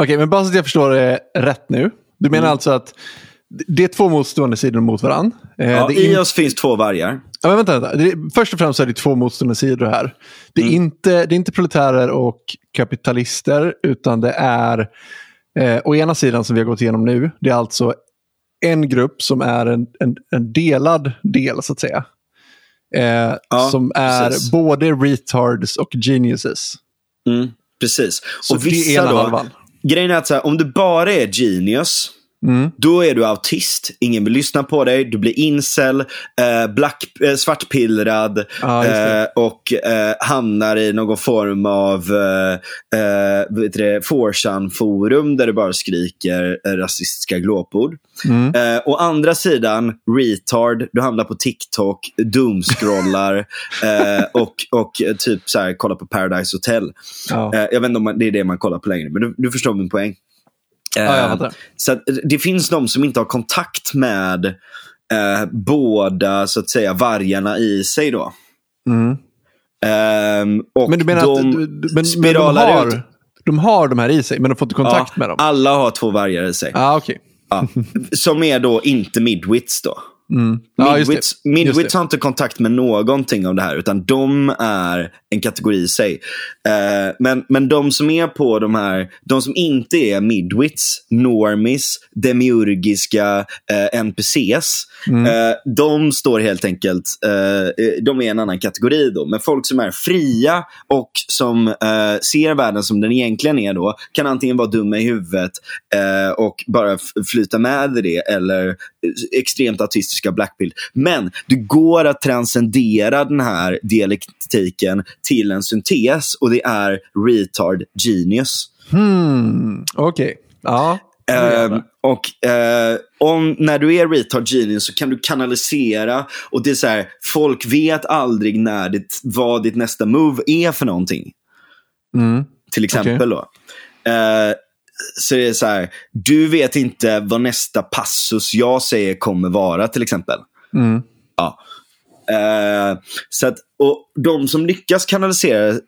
Speaker 1: Okej, men bara så att jag förstår det rätt nu. Du menar alltså att det är två motstående sidor mot varandra.
Speaker 2: Ja,
Speaker 1: är
Speaker 2: I
Speaker 1: in-
Speaker 2: oss finns två vargar.
Speaker 1: Ja, vänta, vänta. Det först och främst är det två motstående sidor här. Det är,
Speaker 2: Mm.
Speaker 1: inte, det är inte proletärer och kapitalister, utan det är eh, å ena sidan som vi har gått igenom nu, det är alltså en grupp som är en, en, en delad del, så att säga. Eh,
Speaker 2: Ja,
Speaker 1: som är
Speaker 2: precis.
Speaker 1: både retards och geniuses.
Speaker 2: Mm, precis.
Speaker 1: Så
Speaker 2: och
Speaker 1: det är
Speaker 2: vissa
Speaker 1: ena
Speaker 2: då,
Speaker 1: halvan.
Speaker 2: Grejen är att här, om du bara är genius,
Speaker 1: Mm.
Speaker 2: då är du autist. Ingen vill lyssna på dig. Du blir incel, eh, black, eh, svartpillrad
Speaker 1: det.
Speaker 2: eh, och eh, hamnar i någon form av eh, eh, 4chan-forum där du bara skriker eh, rasistiska glåpord.
Speaker 1: Mm.
Speaker 2: Å andra sidan, retard, du hamnar på TikTok, doomscrollar (laughs) och, och typ så här, kollar på Paradise Hotel.
Speaker 1: Ja.
Speaker 2: Eh, jag vet inte om man, det är det man kollar på längre, men du, du förstår min poäng. Eh,
Speaker 1: Ja, fattar.
Speaker 2: så att det finns de som inte har kontakt med eh, båda så att säga vargarna i sig. då.
Speaker 1: Mm.
Speaker 2: Ehm, och
Speaker 1: Men du menar
Speaker 2: de
Speaker 1: att du- men, men de,
Speaker 2: spiralar ut.
Speaker 1: har, de har de här i sig, men de får inte kontakt
Speaker 2: Ja,
Speaker 1: med dem?
Speaker 2: Alla har två vargar i sig.
Speaker 1: Ah, okej.
Speaker 2: Ja. Som är då inte midwits då.
Speaker 1: Mm. Ja.
Speaker 2: Midwits, midwits har inte kontakt med någonting av det här, utan de är en kategori i sig. Eh, men, men de som är på de här, de som inte är midwits, normis, demiurgiska eh, NPCs,
Speaker 1: Mm.
Speaker 2: eh, de står helt enkelt, de är en annan kategori då. Men folk som är fria och som ser världen som den egentligen är då, kan antingen vara dumma i huvudet och bara flyta med i det, eller extremt autistiska blackpill. Men det går att transcendera den här dialektiken till en syntes och det är retard genius.
Speaker 1: Hmm. Okej. Ja.
Speaker 2: Ehm, och eh, om, när du är retard genius så kan du kanalisera och det är så här, folk vet aldrig när ditt, vad ditt nästa move är för någonting.
Speaker 1: Mm.
Speaker 2: Till exempel då. Eh, så det är så här, du vet inte vad nästa passus jag säger kommer vara till exempel.
Speaker 1: Mm.
Speaker 2: Eh, så att, och de som lyckas kanalisera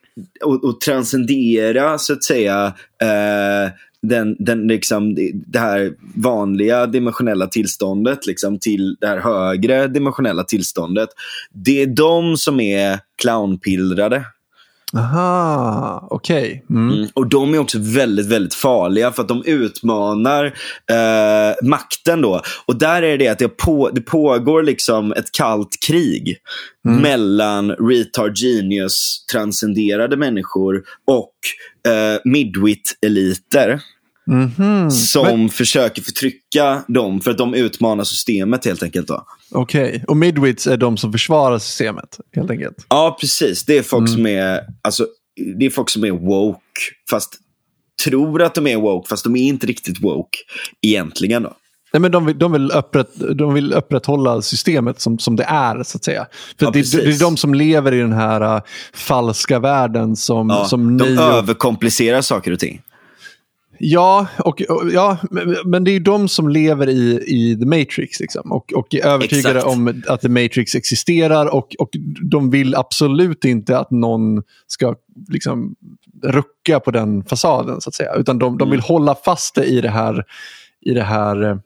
Speaker 2: och, och transcendera så att säga eh, den, den, liksom, det- det här vanliga dimensionella tillståndet liksom, till det här högre dimensionella tillståndet. Det är de som är clownpillrade.
Speaker 1: Aha, okej. Mm.
Speaker 2: Mm. Och de är också väldigt, väldigt farliga för att de utmanar eh, makten då. Och där är det att det, på, det pågår liksom ett kallt krig mellan retard genius transcenderade människor och eh, midwit-eliter
Speaker 1: Mhm.
Speaker 2: som försöker förtrycka dem för att de utmanar systemet helt enkelt.
Speaker 1: Okej, och midwits är de som försvarar systemet helt enkelt.
Speaker 2: Ja, precis. Det är folk som är alltså, det är folk som är woke, fast tror att de är woke, fast de är inte riktigt woke egentligen. Då.
Speaker 1: Nej, men de, vill, de, vill upprätt, de vill upprätthålla systemet som, som det är, så att säga. För
Speaker 2: Ja,
Speaker 1: det, det är de som lever i den här uh, falska världen som,
Speaker 2: Ja,
Speaker 1: som
Speaker 2: de
Speaker 1: ni... och-
Speaker 2: överkomplicerar saker och ting.
Speaker 1: Ja, och, och, ja men, det är ju de som lever i, i The Matrix. Liksom, och, och är övertygade
Speaker 2: Exakt.
Speaker 1: om att The Matrix existerar. Och, och de vill absolut inte att någon ska liksom, rucka på den fasaden. så att säga. Utan de, de vill
Speaker 2: Mm.
Speaker 1: hålla fast det i det här, i det här eh,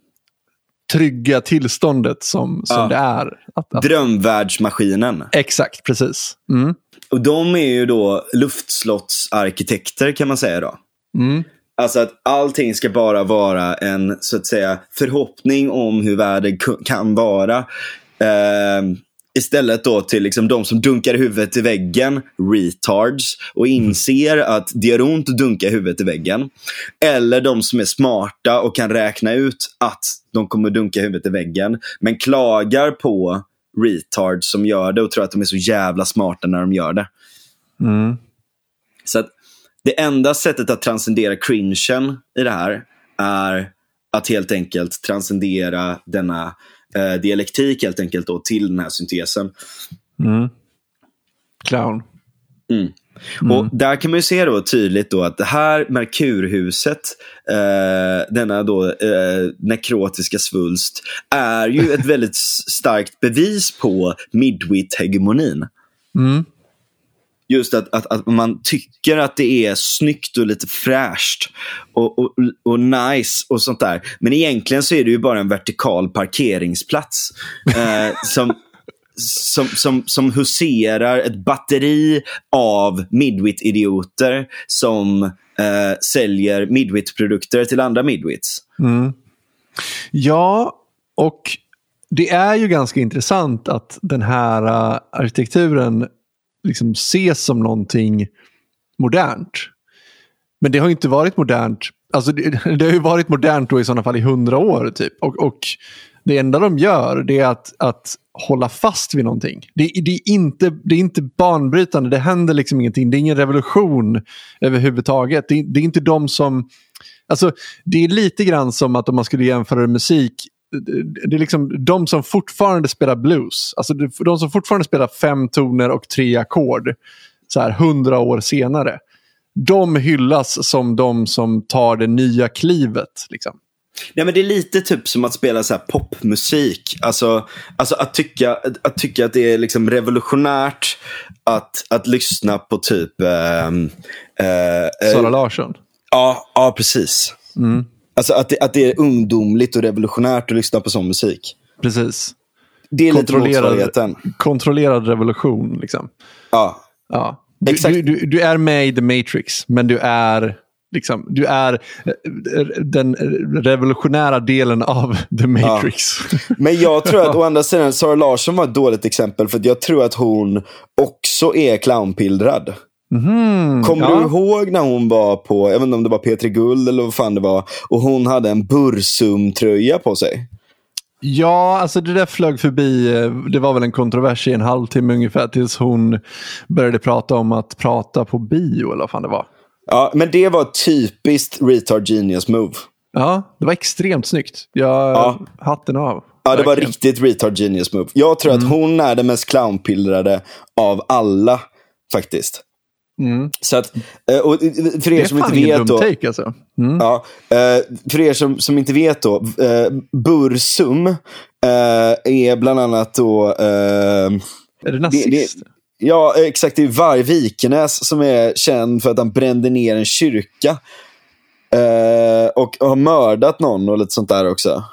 Speaker 1: trygga tillståndet som, som
Speaker 2: Ja.
Speaker 1: det är. Att, att,
Speaker 2: Drömvärldsmaskinen.
Speaker 1: exakt, precis. Mm.
Speaker 2: Och de är ju då luftslottsarkitekter kan man säga då.
Speaker 1: Mm.
Speaker 2: Alltså att allting ska bara vara en så att säga förhoppning om hur världen kan vara. Ehm, istället då till liksom de som dunkar huvudet i väggen, retards, och inser att det gör ont att dunka huvudet i väggen. Eller de som är smarta och kan räkna ut att de kommer dunka huvudet i väggen, men klagar på retards som gör det och tror att de är så jävla smarta när de gör det.
Speaker 1: Mm.
Speaker 2: Så att det enda sättet att transcendera cringen i det här är att helt enkelt transcendera denna eh, dialektik helt enkelt då, till den här syntesen.
Speaker 1: Mm. clown.
Speaker 2: Mm. Och där kan man ju se då tydligt då att det här Merkurhuset, eh, denna då eh, nekrotiska svulst, är ju ett (laughs) väldigt starkt bevis på midwit-hegemonin.
Speaker 1: Mm.
Speaker 2: Just att, att, att man tycker att det är snyggt och lite fräscht och, och, och nice och sånt där. Men egentligen så är det ju bara en vertikal parkeringsplats. Eh, (laughs) som, som, som, som huserar ett batteri av midwit-idioter som eh, säljer midwit-produkter till andra midwits.
Speaker 1: Ja, och det är ju ganska intressant att den här uh, arkitekturen liksom ses som någonting modernt. Men det har ju inte varit modernt. Alltså det, (laughs) det har ju varit modernt då i sådana fall i hundra år. typ. Och, och Det enda de gör det är att, att hålla fast vid någonting. Det, det, är inte, det är inte banbrytande, det händer liksom ingenting. Det är ingen revolution överhuvudtaget. Det, det är inte de som... Alltså, det är lite grann som att om man skulle jämföra musik det- är liksom de som fortfarande spelar blues. Alltså de som fortfarande spelar fem toner och tre ackord. Så här hundra år senare. De hyllas som de som tar det nya klivet. Liksom.
Speaker 2: Nej, men det är lite typ som att spela så här popmusik. Alltså, alltså att, tycka, att, att tycka att det är liksom revolutionärt att, att lyssna på typ... ehm, eh, eh,
Speaker 1: Sara Larsson.
Speaker 2: ja, ja, precis. Alltså att det, att det är ungdomligt och revolutionärt att lyssna på sån musik.
Speaker 1: Precis.
Speaker 2: Det är lite motsvarigheten.
Speaker 1: kontrollerad revolution. Liksom.
Speaker 2: Ja.
Speaker 1: Ja. Du,
Speaker 2: Exakt.
Speaker 1: du, du, du är med i The Matrix, men du är, liksom, du är eh, den revolutionära delen av The Matrix. (laughs)
Speaker 2: Men jag tror att å (laughs) andra sidan, Sara Larsson var ett dåligt exempel. För jag tror att hon också är clownpildrad. Kommer
Speaker 1: ja.
Speaker 2: du ihåg när hon var på, jag vet inte om det var P3 Guld eller vad fan det var. Och hon hade en Bursum-tröja på sig.
Speaker 1: Ja, alltså det där flög förbi. eh, Det var väl en kontrovers i en halvtimme ungefär tills hon började prata om att prata på bio eller vad fan det var.
Speaker 2: Ja, men det var typiskt retard genius move.
Speaker 1: Ja, det var extremt snyggt. Jag,
Speaker 2: Ja.
Speaker 1: Hatten av.
Speaker 2: Ja, det var
Speaker 1: Verkligen.
Speaker 2: riktigt retard genius move. Jag tror att hon är den mest clownpildrade av alla, faktiskt. Så att, eh, och för er
Speaker 1: Det
Speaker 2: som inte vet då.
Speaker 1: take alltså. Mm.
Speaker 2: Ja, eh, för er som, som inte vet då. Eh, Bursum eh, är bland annat då... Eh,
Speaker 1: Är det
Speaker 2: det,
Speaker 1: nazist?
Speaker 2: det, ja, exakt. Det är Varg Vikenäs som är känd för att han brände ner en kyrka. Eh, och har mördat någon och lite sånt där också.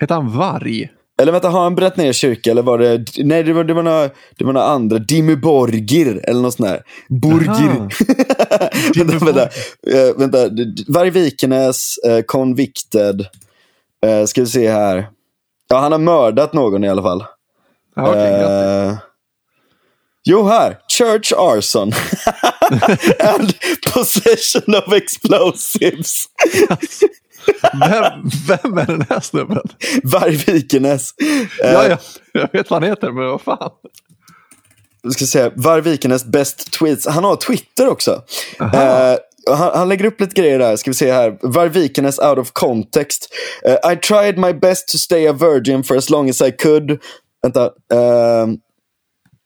Speaker 1: Heter han Varg?
Speaker 2: Eller vänta, har han bränt ner kyrka eller var det... Nej, det var, det var, några, det var några andra. Dimmy Borgir eller något sånt där. Borgir. (laughs) Vänta, vänta. Uh, vänta. Varg Vikenäs, uh, convicted. Uh, ska vi se här. Ja, han har mördat någon i alla fall. Eh, jo, här. Church arson. (laughs) And possession of explosives. (laughs)
Speaker 1: vem, vem är den här snubben?
Speaker 2: Varg. Eh,
Speaker 1: Ja, ja, jag vet vad han heter, men vad fan.
Speaker 2: Jag ska säga, Varg best tweets. Han har Twitter också. Eh, han, han lägger upp lite grejer där. Ska vi se här. Varg Vikenäs out of context. Eh, I tried my best to stay a virgin for as long as I could. Vänta. ehm,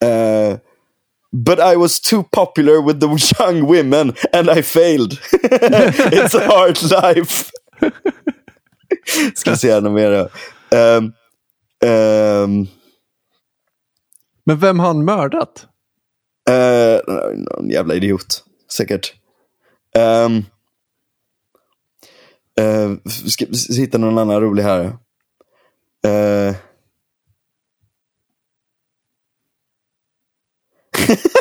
Speaker 2: eh, But I was too popular with the young women and I failed. (laughs) It's a hard life. (laughs) Ska se något mer. Ehm, ehm,
Speaker 1: Men vem har han mördat?
Speaker 2: Uh, någon jävla idiot, säkert. Um, uh, ska ska hitta någon annan rolig här. Uh, (laughs)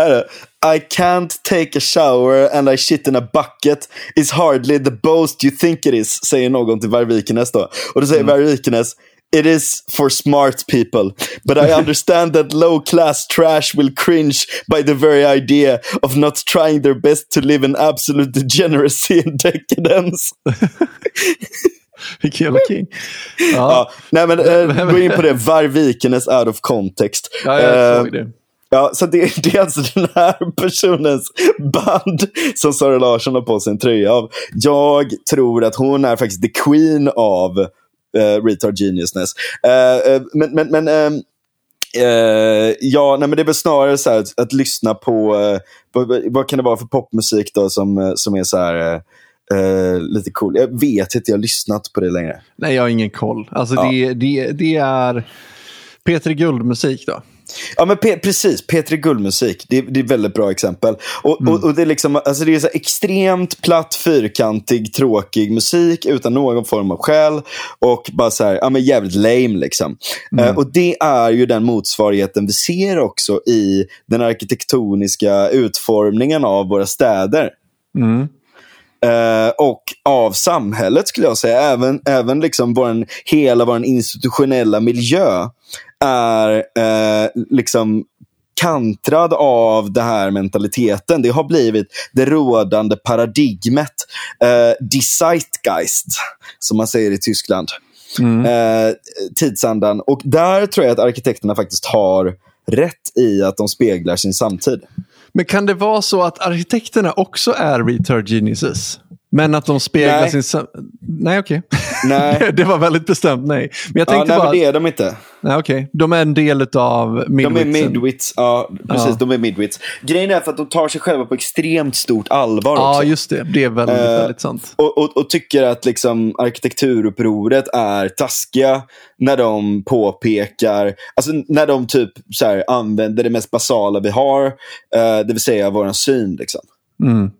Speaker 2: här är I can't take a shower and I shit in a bucket is hardly the boast you think it is, säger någon till Varg Vikenäs då. Och då säger Varg Vikenäs It is for smart people, but I (laughs) understand that low class trash will cringe by the very idea of not trying their best to live in absolute degeneracy and decadence. (laughs)
Speaker 1: Vilken jävla king. Ja,
Speaker 2: Ja, nej men eh, (laughs) gå in på det, Varg Vikenäs out of context.
Speaker 1: ja jag
Speaker 2: Eh,
Speaker 1: såg det.
Speaker 2: Ja, så det, (laughs) det är alltså den här personens band som Sara Larsson har på sig en tröja av. Jag tror att hon är faktiskt the queen av uh, retard geniusness. Eh, eh, men men, men ehm, Eh, ja, nej, men det är väl snarare så här att, att lyssna på, eh, vad, vad kan det vara för popmusik då som, som är så här eh, lite cool. Jag vet inte, jag har lyssnat på det längre.
Speaker 1: Nej, jag har ingen koll. Alltså
Speaker 2: Ja.
Speaker 1: det, det, det är Peter Guld-musik då.
Speaker 2: Ja, men pe- precis. P3 Guldmusik. Det, är- det är ett väldigt bra exempel. Och, och, och det är, liksom, alltså det är så extremt platt, fyrkantig, tråkig musik utan någon form av själ. Och bara så här, ja, men jävligt lame. Liksom. Eh, och det är ju den motsvarigheten vi ser också i den arkitektoniska utformningen av våra städer.
Speaker 1: Mm.
Speaker 2: Eh, och av samhället skulle jag säga. Även, även liksom våran, hela vår institutionella miljö är eh, liksom kantrad av den här mentaliteten. Det har blivit det rådande paradigmet. Eh, die Zeitgeist, som man säger i Tyskland. Eh, tidsandan. Och där tror jag att arkitekterna faktiskt har rätt i att de speglar sin samtid.
Speaker 1: Men kan det vara så att arkitekterna också är retard geniuses? Men att de speglar
Speaker 2: Nej.
Speaker 1: sin... Nej, okej.
Speaker 2: Nej. (laughs)
Speaker 1: det var väldigt bestämt nej. Men jag
Speaker 2: Ja,
Speaker 1: tänkte
Speaker 2: nej,
Speaker 1: bara...
Speaker 2: men det är de inte.
Speaker 1: Nej, okej. De är en del av
Speaker 2: De är
Speaker 1: midwitsen.
Speaker 2: midwits. Ja, precis.
Speaker 1: Ja.
Speaker 2: De är midwits. Grejen är för att de tar sig själva på extremt stort allvar
Speaker 1: Ja,
Speaker 2: också.
Speaker 1: just det. Det är väldigt,
Speaker 2: Eh,
Speaker 1: väldigt sant.
Speaker 2: Och, och, och tycker att liksom arkitekturupproret är taskiga när de påpekar, alltså när de typ så här, använder det mest basala vi har, eh, det vill säga vår syn. Liksom.
Speaker 1: Mm.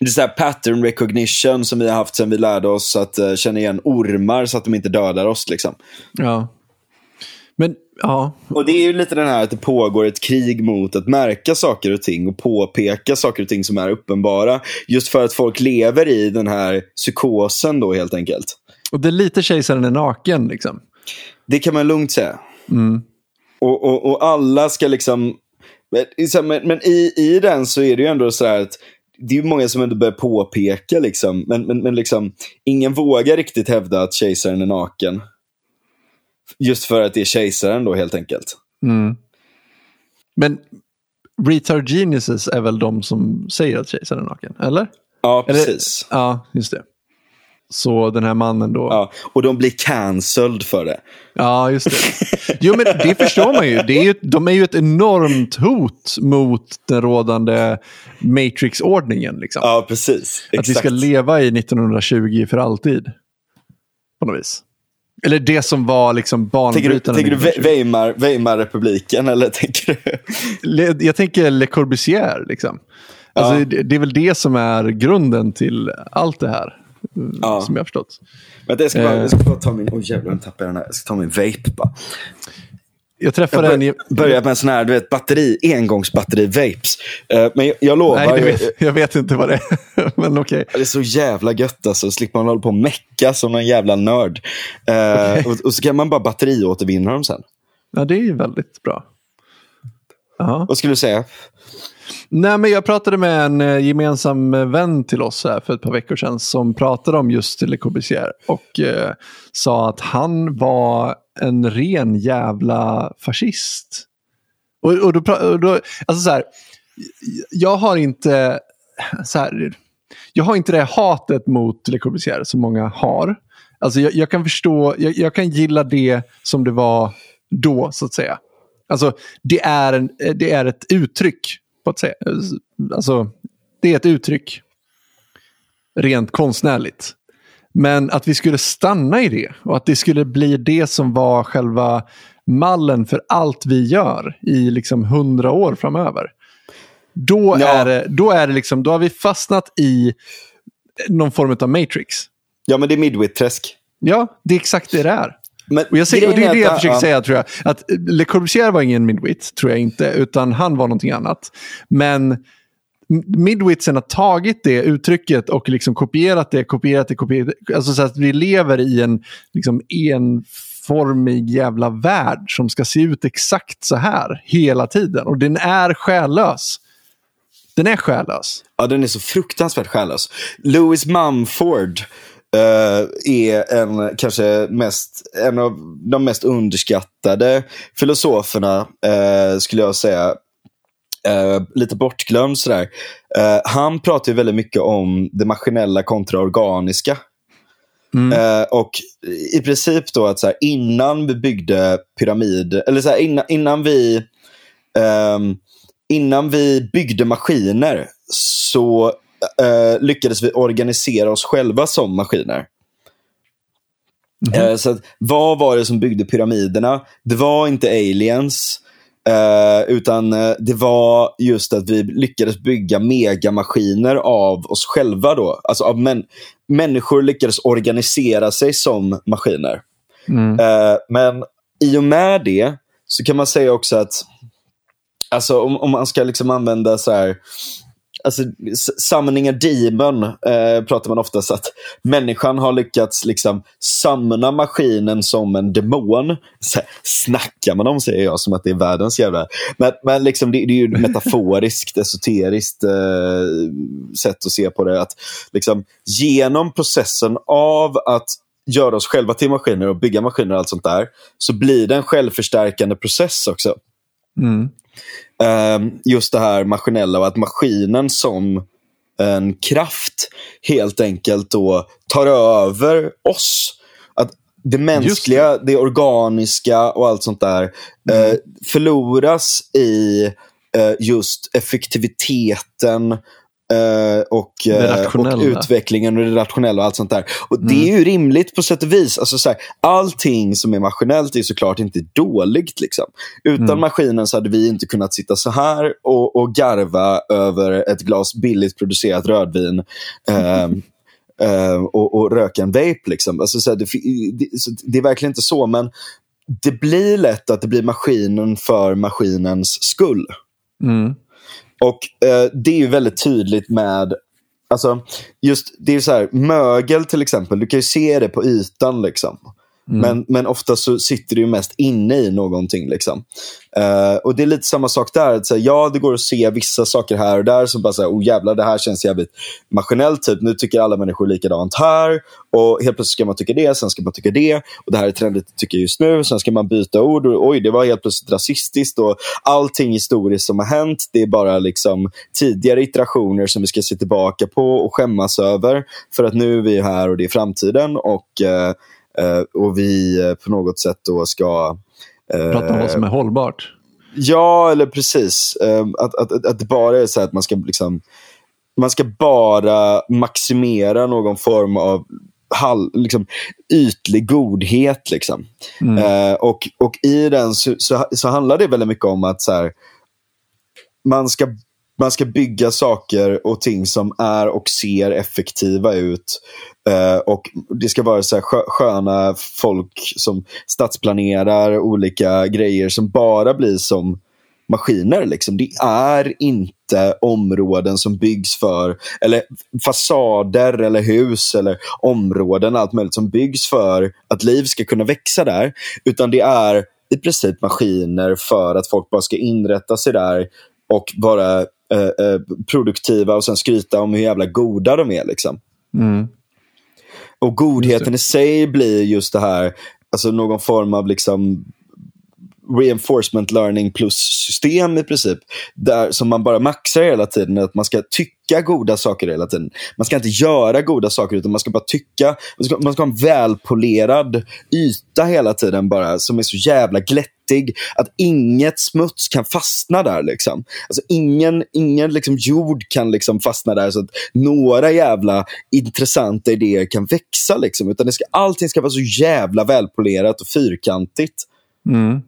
Speaker 2: Det är så här pattern recognition som vi har haft sedan vi lärde oss att eh, känna igen ormar så att de inte dödar oss. Liksom.
Speaker 1: Ja. Men, ja.
Speaker 2: Och det är ju lite den här att det pågår ett krig mot att märka saker och ting och påpeka saker och ting som är uppenbara. Just för att folk lever i den här psykosen då helt enkelt.
Speaker 1: Och det är lite kejsaren är naken liksom.
Speaker 2: Det kan man lugnt säga.
Speaker 1: Mm.
Speaker 2: Och, och, och alla ska liksom... Men, men, men i, i den så är det ju ändå så här att det är ju många som ändå börjar påpeka liksom. Men, men, men liksom, ingen vågar riktigt hävda att kejsaren är naken. Just för att det är kejsaren då helt enkelt.
Speaker 1: Mm. Men retard geniuses är väl de som säger att kejsaren är naken? Eller?
Speaker 2: Ja,
Speaker 1: Eller-
Speaker 2: precis.
Speaker 1: Ja, just det. Så den här mannen då.
Speaker 2: Ja, och de blir cancelled för det.
Speaker 1: Ja, just det. (laughs) Jo, men det förstår man ju. Det är ju de är ju ett enormt hot mot den rådande Matrix-ordningen. Liksom.
Speaker 2: Ja, precis.
Speaker 1: att vi
Speaker 2: Exakt.
Speaker 1: ska leva i 1920 för alltid. På något vis. Eller det som var liksom
Speaker 2: Tänker du,
Speaker 1: banbrytande.
Speaker 2: tänker du
Speaker 1: 1920.
Speaker 2: Weimar, Weimarrepubliken eller (laughs) tänker du?
Speaker 1: Le- Jag tänker Le Corbusier. Liksom. Alltså,
Speaker 2: Ja.
Speaker 1: det, det är väl det som är grunden till allt det här.
Speaker 2: Ja.
Speaker 1: Som jag har förstått.
Speaker 2: Vänta, jag ska bara,
Speaker 1: Eh.
Speaker 2: jag ska bara ta min... Oj jävlar, nu tappade jag den här. Jag ska ta min vape bara.
Speaker 1: Jag
Speaker 2: Jag
Speaker 1: träffade en...
Speaker 2: bör, börjar med en sån här, du vet, batteri, engångsbatteri-vapes. Eh, men jag, jag lovar,
Speaker 1: Nej, vet, jag vet inte vad det är. (laughs) Men okej.
Speaker 2: det är så jävla gött alltså. Slipper man hålla på och mecka som en jävla nörd. Eh, och, och så kan man bara batteriåtervinna dem sen.
Speaker 1: Ja, det är ju väldigt bra. Ja.
Speaker 2: Vad skulle du säga?
Speaker 1: Nej, men jag pratade med en eh, gemensam eh, vän till oss här för ett par veckor sedan som pratade om just Le Corbusier och eh, sa att han var en ren jävla fascist. Och, och då, och då, alltså så här, jag har inte så här, jag har inte det hatet mot Le Corbusier som många har. Alltså jag, jag kan förstå, jag, jag kan gilla det som det var då, så att säga. Alltså, det är, en, det är ett uttryck, på att säga. Alltså, det är ett uttryck. Rent konstnärligt. Men att vi skulle stanna i det och att det skulle bli det som var själva mallen för allt vi gör i liksom hundra år framöver. Då,
Speaker 2: Ja.
Speaker 1: är det, då, är det liksom, då har vi fastnat i någon form av matrix.
Speaker 2: Ja, men det är midwit-träsk.
Speaker 1: Ja, det är exakt det det är.
Speaker 2: Men
Speaker 1: Och, jag säger, och det är det jag försöker
Speaker 2: ja.
Speaker 1: säga tror jag. Att Le Corbusier var ingen midwit, tror jag inte. Utan han var någonting annat. Men midwitsen har tagit det uttrycket och liksom kopierat det, kopierat det, kopierat det. Alltså så att vi lever i en liksom enformig jävla värld som ska se ut exakt så här hela tiden. Och den är själlös. Den är själlös.
Speaker 2: Ja, den är så fruktansvärt själlös. Louis Mumford eh, är en, kanske mest, en av de mest underskattade filosoferna, eh, skulle jag säga. Eh, lite bortglömd sådär. Eh, han pratar ju väldigt mycket om det maskinella kontra organiska. Eh, och i princip då att så här, innan vi byggde pyramid, eller så här, innan, innan vi ehm, innan vi byggde maskiner så eh, lyckades vi organisera oss själva som maskiner. Eh, så att, vad var det som byggde pyramiderna? Det var inte aliens. Eh, utan eh, det var just att vi lyckades bygga megamaskiner av oss själva. då. Alltså av män människor lyckades organisera sig som maskiner. Eh, men i och med det så kan man säga också att alltså, om, om man ska liksom använda så här Alltså, summoning a demon eh, pratar man ofta så att människan har lyckats liksom summona maskinen som en demon. Så här, snackar man om säger jag som att det är världens jävla... Men, men liksom, det, det är ju (laughs) metaforiskt, esoteriskt eh, sätt att se på det. Att liksom, genom processen av att göra oss själva till maskiner och bygga maskiner och allt sånt där så blir det en självförstärkande process också.
Speaker 1: Mm.
Speaker 2: Ehm, just det här maskinella och att maskinen som en kraft helt enkelt då tar över oss. Att det mänskliga, det. organiska och allt sånt där eh, förloras i eh, just effektiviteten eh, och, eh, och utvecklingen och det rationella och allt sånt där. Och Det är ju rimligt på sätt och vis. Alltså, så här, allting som är maskinellt är såklart inte dåligt. Liksom. Utan maskinen så hade vi inte kunnat sitta så här och, och garva över ett glas billigt producerat rödvin. ehm, (laughs) ehm, och, och röka en vape. Liksom. Alltså, så här, det, det, så det är verkligen inte så, men det blir lätt att det blir maskinen för maskinens skull. Och eh, det är ju väldigt tydligt med Alltså, just det är så här, mögel till exempel, du kan ju se det på ytan. liksom. Mm. Men, men ofta så sitter det ju mest inne i någonting. Liksom. Uh, och det är lite samma sak där. Att, säga, ja, det går att se vissa saker här och där som bara säger, oh jävlar, det här känns jävligt maskinellt. Typ. Nu tycker alla människor likadant här. Och helt plötsligt ska man tycka det, sen ska man tycka det. Och det här är trendigt att tycka just nu. Sen ska man byta ord. Och, oj, det var helt plötsligt rasistiskt. Och allting historiskt som har hänt, det är bara liksom tidigare iterationer som vi ska se tillbaka på och skämmas över. För att nu är vi här och det är framtiden. Och, uh, och vi eh, på något sätt då ska eh,
Speaker 1: Prata om vad som är hållbart.
Speaker 2: Ja, eller precis. Att, att, att, det bara är så här att man ska, liksom, man ska bara maximera någon form av hall, liksom, ytlig godhet. Liksom. Eh, och, och i den så, så, så handlar det väldigt mycket om att så här, man, ska, man ska bygga saker och ting som är och ser effektiva ut. Eh, och Det ska vara så här skö- sköna folk som stadsplanerar olika grejer som bara blir som maskiner. Liksom. Det är inte områden som byggs för, eller fasader eller hus eller områden, allt möjligt som byggs för att liv ska kunna växa där. Utan det är i princip maskiner för att folk bara ska inrätta sig där och vara eh, eh, produktiva och sen skryta om hur jävla goda de är. Liksom.
Speaker 1: Mm.
Speaker 2: Och godheten i sig blir just det här, alltså någon form av liksom reinforcement learning plus system i princip. Där, som man bara maxar hela tiden. Att man ska tycka goda saker hela tiden. Man ska inte göra goda saker utan man ska bara tycka. Man ska, man ska ha en välpolerad yta hela tiden bara som är så jävla glättig att inget smuts kan fastna där. Liksom. Alltså ingen ingen liksom jord kan liksom fastna där så att några jävla intressanta idéer kan växa. Liksom. Utan det ska, allting ska vara så jävla välpolerat och fyrkantigt.
Speaker 1: Mm.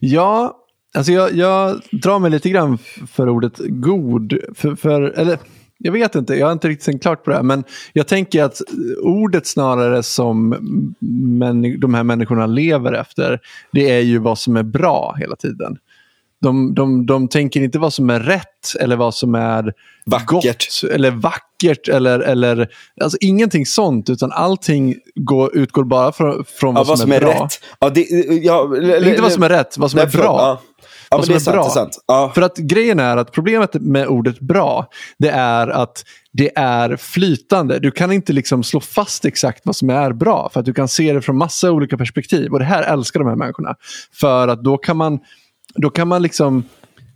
Speaker 1: Ja, alltså jag, jag drar mig lite grann för ordet god. För, för, eller, jag vet inte, jag har inte riktigt tänkt klart på det här. Men jag tänker att ordet snarare som män, de här människorna lever efter, det är ju vad som är bra hela tiden. De, de, de tänker inte vad som är rätt eller vad som är
Speaker 2: Vackert.
Speaker 1: gott eller vackert. Eller, eller, alltså ingenting sånt, utan allting går, utgår bara från, från
Speaker 2: Ja,
Speaker 1: vad, som är, bra.
Speaker 2: rätt. Ja, det, ja, eller-
Speaker 1: Inte vad som är rätt, vad som är bra.
Speaker 2: Ja, men det är
Speaker 1: är
Speaker 2: sant.
Speaker 1: bra.
Speaker 2: Det är sant. Ja.
Speaker 1: För att grejen är att problemet med ordet bra, det är att det är flytande. Du kan inte liksom slå fast exakt vad som är bra, för att du kan se det från massa olika perspektiv. Och det här älskar de här människorna. För att då kan man, då kan man liksom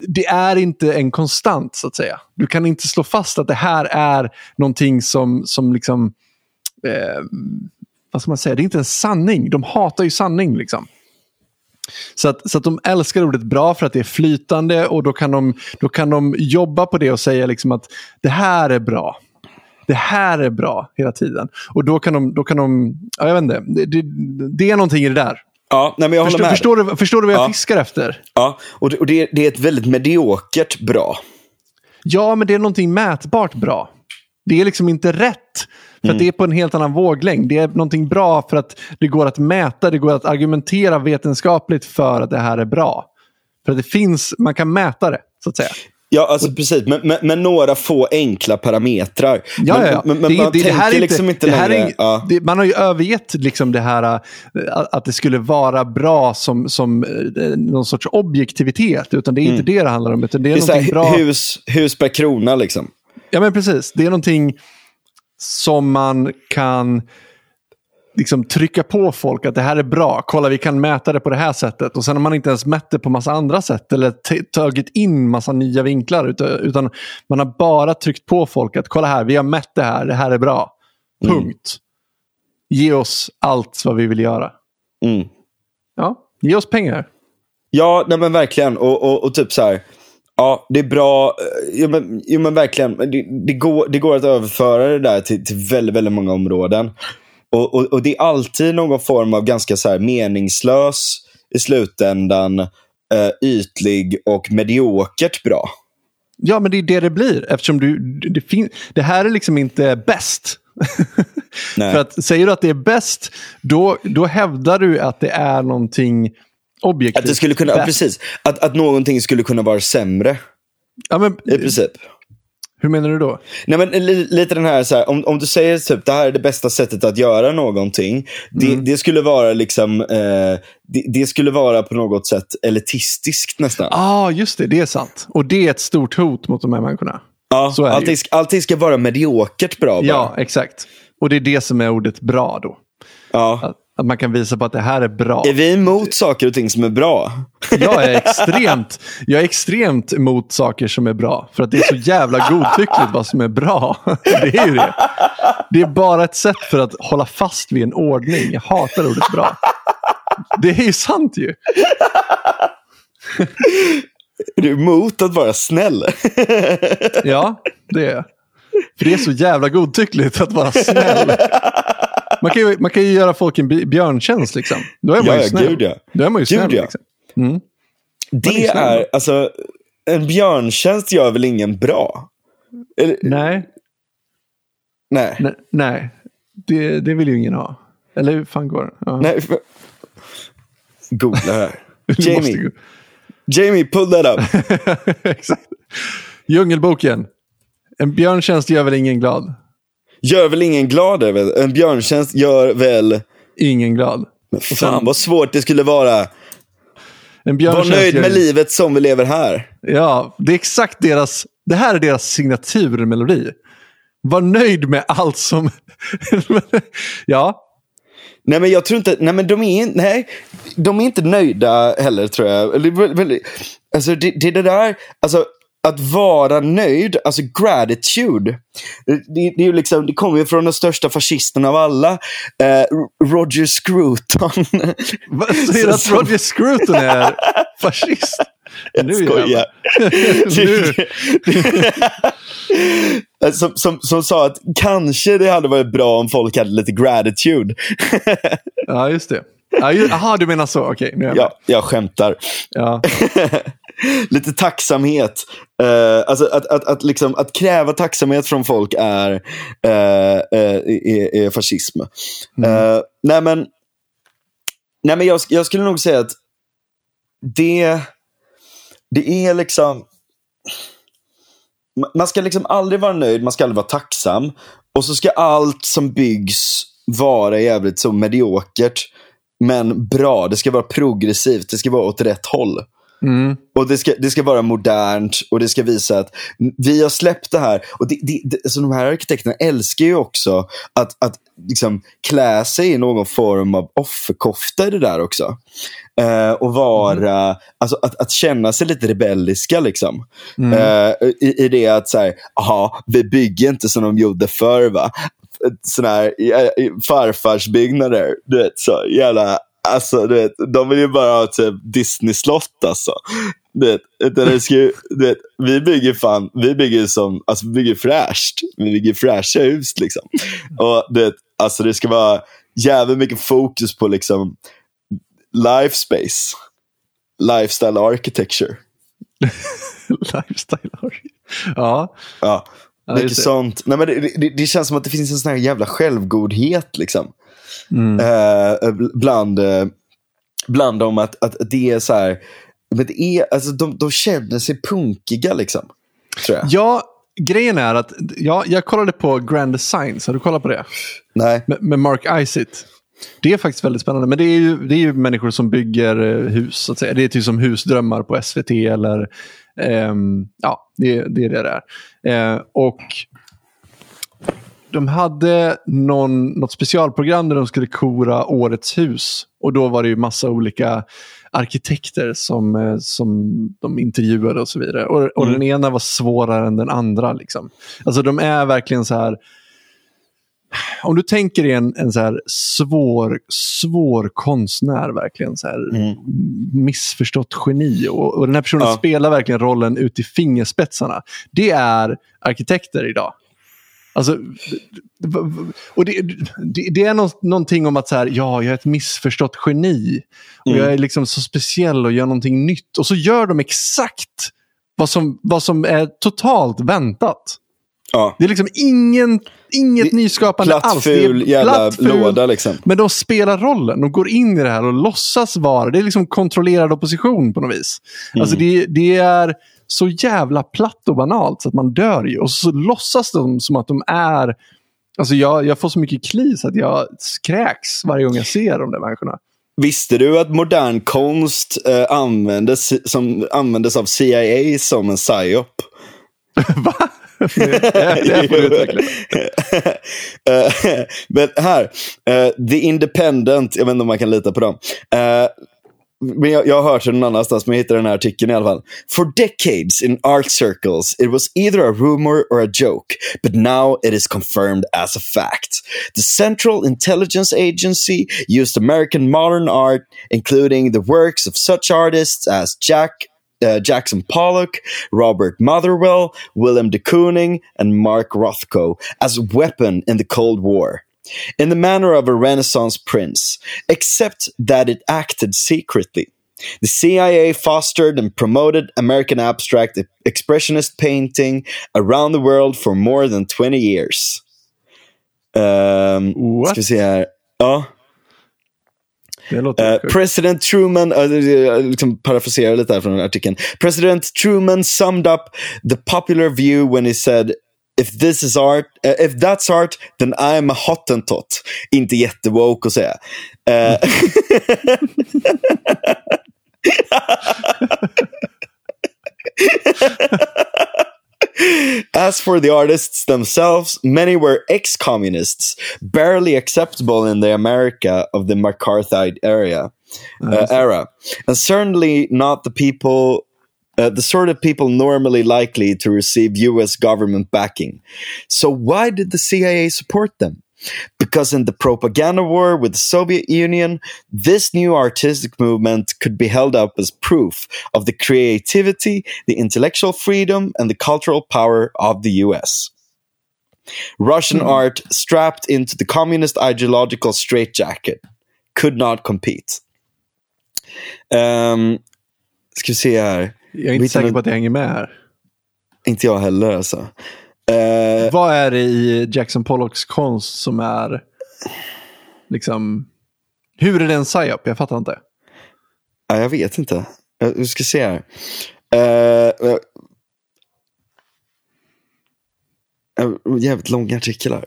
Speaker 1: det är inte en konstant så att säga. Du kan inte slå fast att det här är någonting som, som liksom eh, vad ska man säga, det är inte en sanning. De hatar ju sanning liksom. Så att, så att de älskar ordet bra för att det är flytande och då kan de, då kan de jobba på det och säga liksom att det här är bra. Det här är bra hela tiden. Och då kan de, då kan de ja, jag vet inte, det, det, det är någonting i det där.
Speaker 2: Ja, nej, men jag
Speaker 1: Förstår,
Speaker 2: håller med.
Speaker 1: förstår, du, förstår du vad jag
Speaker 2: Ja.
Speaker 1: fiskar efter?
Speaker 2: Ja, och det, och det, det är ett väldigt mediokert bra.
Speaker 1: Ja, men det är någonting mätbart bra. Det är liksom inte rätt. För att det är på en helt annan våglängd. Det är någonting bra för att det går att mäta, det går att argumentera vetenskapligt för att det här är bra. För att det finns, man kan mäta det, så att säga.
Speaker 2: Ja, alltså precis. Men, men, men några få enkla parametrar.
Speaker 1: Ja,
Speaker 2: men,
Speaker 1: ja, ja.
Speaker 2: men, men
Speaker 1: Det
Speaker 2: man
Speaker 1: det- det
Speaker 2: tänker
Speaker 1: här är inte-
Speaker 2: liksom inte
Speaker 1: det här
Speaker 2: längre...
Speaker 1: är-
Speaker 2: ja.
Speaker 1: det, Man har ju övergett liksom det här äh, att det skulle vara bra som, som äh, någon sorts objektivitet. Utan det är inte det det handlar om. Utan det är,
Speaker 2: Mm. Det är
Speaker 1: någonting bra.
Speaker 2: här, hus, hus per krona liksom.
Speaker 1: Ja, men precis. Det är någonting som man kan liksom trycka på folk att det här är bra. Kolla, vi kan mäta det på det här sättet. Och sen har man inte ens mätt det på massa andra sätt eller tagit in massa nya vinklar. Utan, man har bara tryckt på folk att kolla här, vi har mätt det här, det här är bra. Punkt. Ge oss allt vad vi vill göra.
Speaker 2: Mm.
Speaker 1: Ja, ge oss pengar.
Speaker 2: Ja, nej men verkligen. Och, och, och typ så här. Ja, det är bra. eh, Jo, men, jo, men verkligen. Det, det, går, det går att överföra det där till, till väldigt, väldigt många områden. Och, och, och det är alltid någon form av ganska så här meningslös i slutändan, eh, ytlig och mediokert bra.
Speaker 1: Ja, men det är det det blir. Eftersom du, det, fin- det här är liksom inte bäst. (laughs) För att säger du att det är bäst, då, då hävdar du att det är någonting objektivt.
Speaker 2: Att det skulle kunna, ja, precis. Att, att någonting skulle kunna vara sämre.
Speaker 1: Ja, men,
Speaker 2: I princip.
Speaker 1: hur menar du då?
Speaker 2: Nej, men li, lite den här, så här om, om du säger typ det här är det bästa sättet att göra någonting. Det, det skulle vara liksom, eh, det, det skulle vara på något sätt elitistiskt nästan.
Speaker 1: Ja, ah, just det. Det är sant. Och det är ett stort hot mot de här människorna.
Speaker 2: ja,
Speaker 1: så är
Speaker 2: allting,
Speaker 1: ju.
Speaker 2: allting ska vara mediokert bra bara.
Speaker 1: Ja, exakt. Och det är det som är ordet bra då.
Speaker 2: Ja.
Speaker 1: Att, att man kan visa på att det här är bra.
Speaker 2: Är vi emot saker och ting som är bra?
Speaker 1: Jag är (laughs) extremt, jag är extremt emot saker som är bra. För att det är så jävla godtyckligt vad som är bra. (laughs) Det är ju det. Det är bara ett sätt för att hålla fast vid en ordning. Jag hatar ordet bra. Det är ju sant ju.
Speaker 2: Är du emot att vara snäll?
Speaker 1: Ja, det är jag. För det är så jävla godtyckligt att vara snäll. (laughs) Man kan ju, man kan ju göra folk en björntjänst liksom. Då är man
Speaker 2: Ja,
Speaker 1: ju snäll.
Speaker 2: gud, ja.
Speaker 1: Då är man ju
Speaker 2: Gud,
Speaker 1: snäll.
Speaker 2: ja.
Speaker 1: Liksom. Mm.
Speaker 2: Det
Speaker 1: är snäll
Speaker 2: är, alltså, en björntjänst gör väl ingen bra? Eller,
Speaker 1: Nej,
Speaker 2: nej.
Speaker 1: nej, nej. Det, det vill ju ingen ha. Eller hur fan går det? Ja.
Speaker 2: nej. för- Googla här. (laughs) Jamie, Jamie, pull that up. (laughs)
Speaker 1: Exakt. Djungelboken. En björntjänst gör väl ingen glad?
Speaker 2: Gör väl ingen glad? är väl? En björntjänst gör väl...
Speaker 1: Ingen glad.
Speaker 2: Men fan vad svårt det skulle vara.
Speaker 1: En
Speaker 2: Var nöjd med livet som vi lever här.
Speaker 1: Ja, det är exakt deras... Det här är deras signaturmelodi. Var nöjd med allt som... (laughs) ja,
Speaker 2: Nej men jag tror inte, nej men de är, nej, de är inte nöjda heller tror jag. Alltså det, det det där, alltså att vara nöjd, alltså gratitude. Det, det, är liksom, det kommer ju från den största fascisten av alla, eh, Roger Scruton.
Speaker 1: säger du att Roger Scruton är fascist?
Speaker 2: Jag
Speaker 1: Nu
Speaker 2: skojar. (laughs)
Speaker 1: nu.
Speaker 2: som, som, som sa att kanske det hade varit bra om folk hade lite gratitude.
Speaker 1: Ja, just det. Ja, ju- Aha, du menar så. Okej, nu är jag med.
Speaker 2: ja, jag skämtar.
Speaker 1: Ja. (laughs) (laughs)
Speaker 2: lite tacksamhet. Eh, alltså att, att, att, liksom, att kräva tacksamhet från folk är, eh, eh, är, är fascism. Eh, nej men, nej men jag, jag skulle nog säga att det, det är liksom... ma- Man ska liksom aldrig vara nöjd, man ska aldrig vara tacksam. Och så ska allt som byggs vara jävligt så mediokert. Men bra, det ska vara progressivt, det ska vara åt rätt håll.
Speaker 1: Mm.
Speaker 2: Och det ska, det ska vara modernt och det ska visa att vi har släppt det här. Och det, det, det, alltså de här arkitekterna älskar ju också att, att liksom klä sig i någon form av offerkofta i det där också. Eh, och vara, alltså att, att känna sig lite rebelliska liksom. Eh, i, I det att så här, aha, vi bygger inte som de gjorde förr va. sådana här eh, farfarsbyggnader. Du vet, så jävla Alltså, du vet, de vill ju bara ha typ Disney-slott alltså. Du vet, utan det ska, ju- du vet, vi bygger fan, vi bygger som, alltså vi bygger fräscht. Vi bygger fräscha hus liksom. Och du vet, alltså det ska vara jävligt mycket fokus på liksom life space. Lifestyle architecture. (laughs)
Speaker 1: Lifestyle art. Ja,
Speaker 2: Ja,
Speaker 1: Ja,
Speaker 2: mycket
Speaker 1: det.
Speaker 2: sånt. Nej, men det, det, det känns som att det finns en sån här jävla självgodhet liksom.
Speaker 1: Mm.
Speaker 2: Eh, bland, eh, bland dem att, att det är så här, men det är, alltså de, de känner sig punkiga liksom. Tror jag.
Speaker 1: ja grejen är att ja, jag kollade på Grand Designs. Har du kollat på det?
Speaker 2: Nej.
Speaker 1: Med, med Mark Isitt. Det är faktiskt väldigt spännande. Men det är ju, det är ju människor som bygger eh, hus. Så att säga. Det är typ som husdrömmar på SVT. eller ehm, Ja, det, det är det det är. Eh, och de hade någon, något specialprogram där de skulle kora årets hus. Och då var det ju massa olika arkitekter som, eh, som de intervjuade och så vidare. Och, och
Speaker 2: Mm.
Speaker 1: den ena var svårare än den andra. Liksom. Alltså de är verkligen så här om du tänker dig en, en så här svår, svår konstnär, verkligen så här
Speaker 2: Mm.
Speaker 1: missförstått geni. Och, och den här personen
Speaker 2: Ja.
Speaker 1: spelar verkligen rollen ut i fingerspetsarna. Det är arkitekter idag. Alltså, och det, det, det är nå, någonting om att så här, ja, jag är ett missförstått geni. Och
Speaker 2: Mm.
Speaker 1: jag är liksom så speciell och gör någonting nytt. Och så gör de exakt vad som, vad som är totalt väntat.
Speaker 2: Ja.
Speaker 1: Det är liksom ingen, inget
Speaker 2: Det-
Speaker 1: nyskapande
Speaker 2: Platt,
Speaker 1: alls. Det är
Speaker 2: ful
Speaker 1: platt, ful,
Speaker 2: låda liksom.
Speaker 1: Men de spelar rollen. De går in i det här och låtsas vara. Det är liksom kontrollerad opposition på något vis.
Speaker 2: Mm.
Speaker 1: Alltså det, det är så jävla platt och banalt så att man dör ju. Och så låtsas de som att de är... Alltså jag, jag får så mycket klis att jag skräks varje gång jag ser de där människorna.
Speaker 2: Visste du att modern konst eh, användes, som, användes av CIA som en psyop? (laughs)
Speaker 1: Va? (laughs)
Speaker 2: Eh, Men här, eh, The Independent, jag vet inte om man kan lita på dem. Eh, men jag, jag har hört annanstans, men jag hittade den här artikeln i alla fall. For decades in art circles, it was either a rumor or a joke, but now it is confirmed as a fact. The Central Intelligence Agency used American modern art, including the works of such artists as Jack uh, Jackson Pollock, Robert Motherwell, Willem de Kooning, and Mark Rothko as a weapon in the Cold War. In the manner of a Renaissance prince, except that it acted secretly. The CIA fostered and promoted American abstract expressionist painting around the world for more than 20 years. Um,
Speaker 1: What?
Speaker 2: ska vi se här. Ja.
Speaker 1: Det låter
Speaker 2: Eh,
Speaker 1: sjukt.
Speaker 2: President Truman, uh, jag liksom parafraserar lite här från artikeln. President Truman summed up the popular view when he said If this is art, eh, if that's art, then I'm a hottentot. Inte jättewoke att säga. Eh, As for the artists themselves, many were ex communists, barely acceptable in the America of the McCarthyite area, uh, era, and certainly not the people. Uh, the sort of people normally likely to receive US government backing. So, why did the CIA support them? Because in the propaganda war with the Soviet Union, this new artistic movement could be held up as proof of the creativity, the intellectual freedom, and the cultural power of the US. Russian art strapped into the communist ideological straitjacket could not compete. Um, ska vi se här.
Speaker 1: Jag är inte
Speaker 2: Vilken-
Speaker 1: säker på att jag hänger med här.
Speaker 2: Inte jag heller alltså. Eh,
Speaker 1: Vad är det i Jackson Pollocks konst som är liksom... Hur är det en psyop? Jag fattar inte.
Speaker 2: ja, jag vet inte. Jag vi ska se här. Eh, jävligt lång artikel här.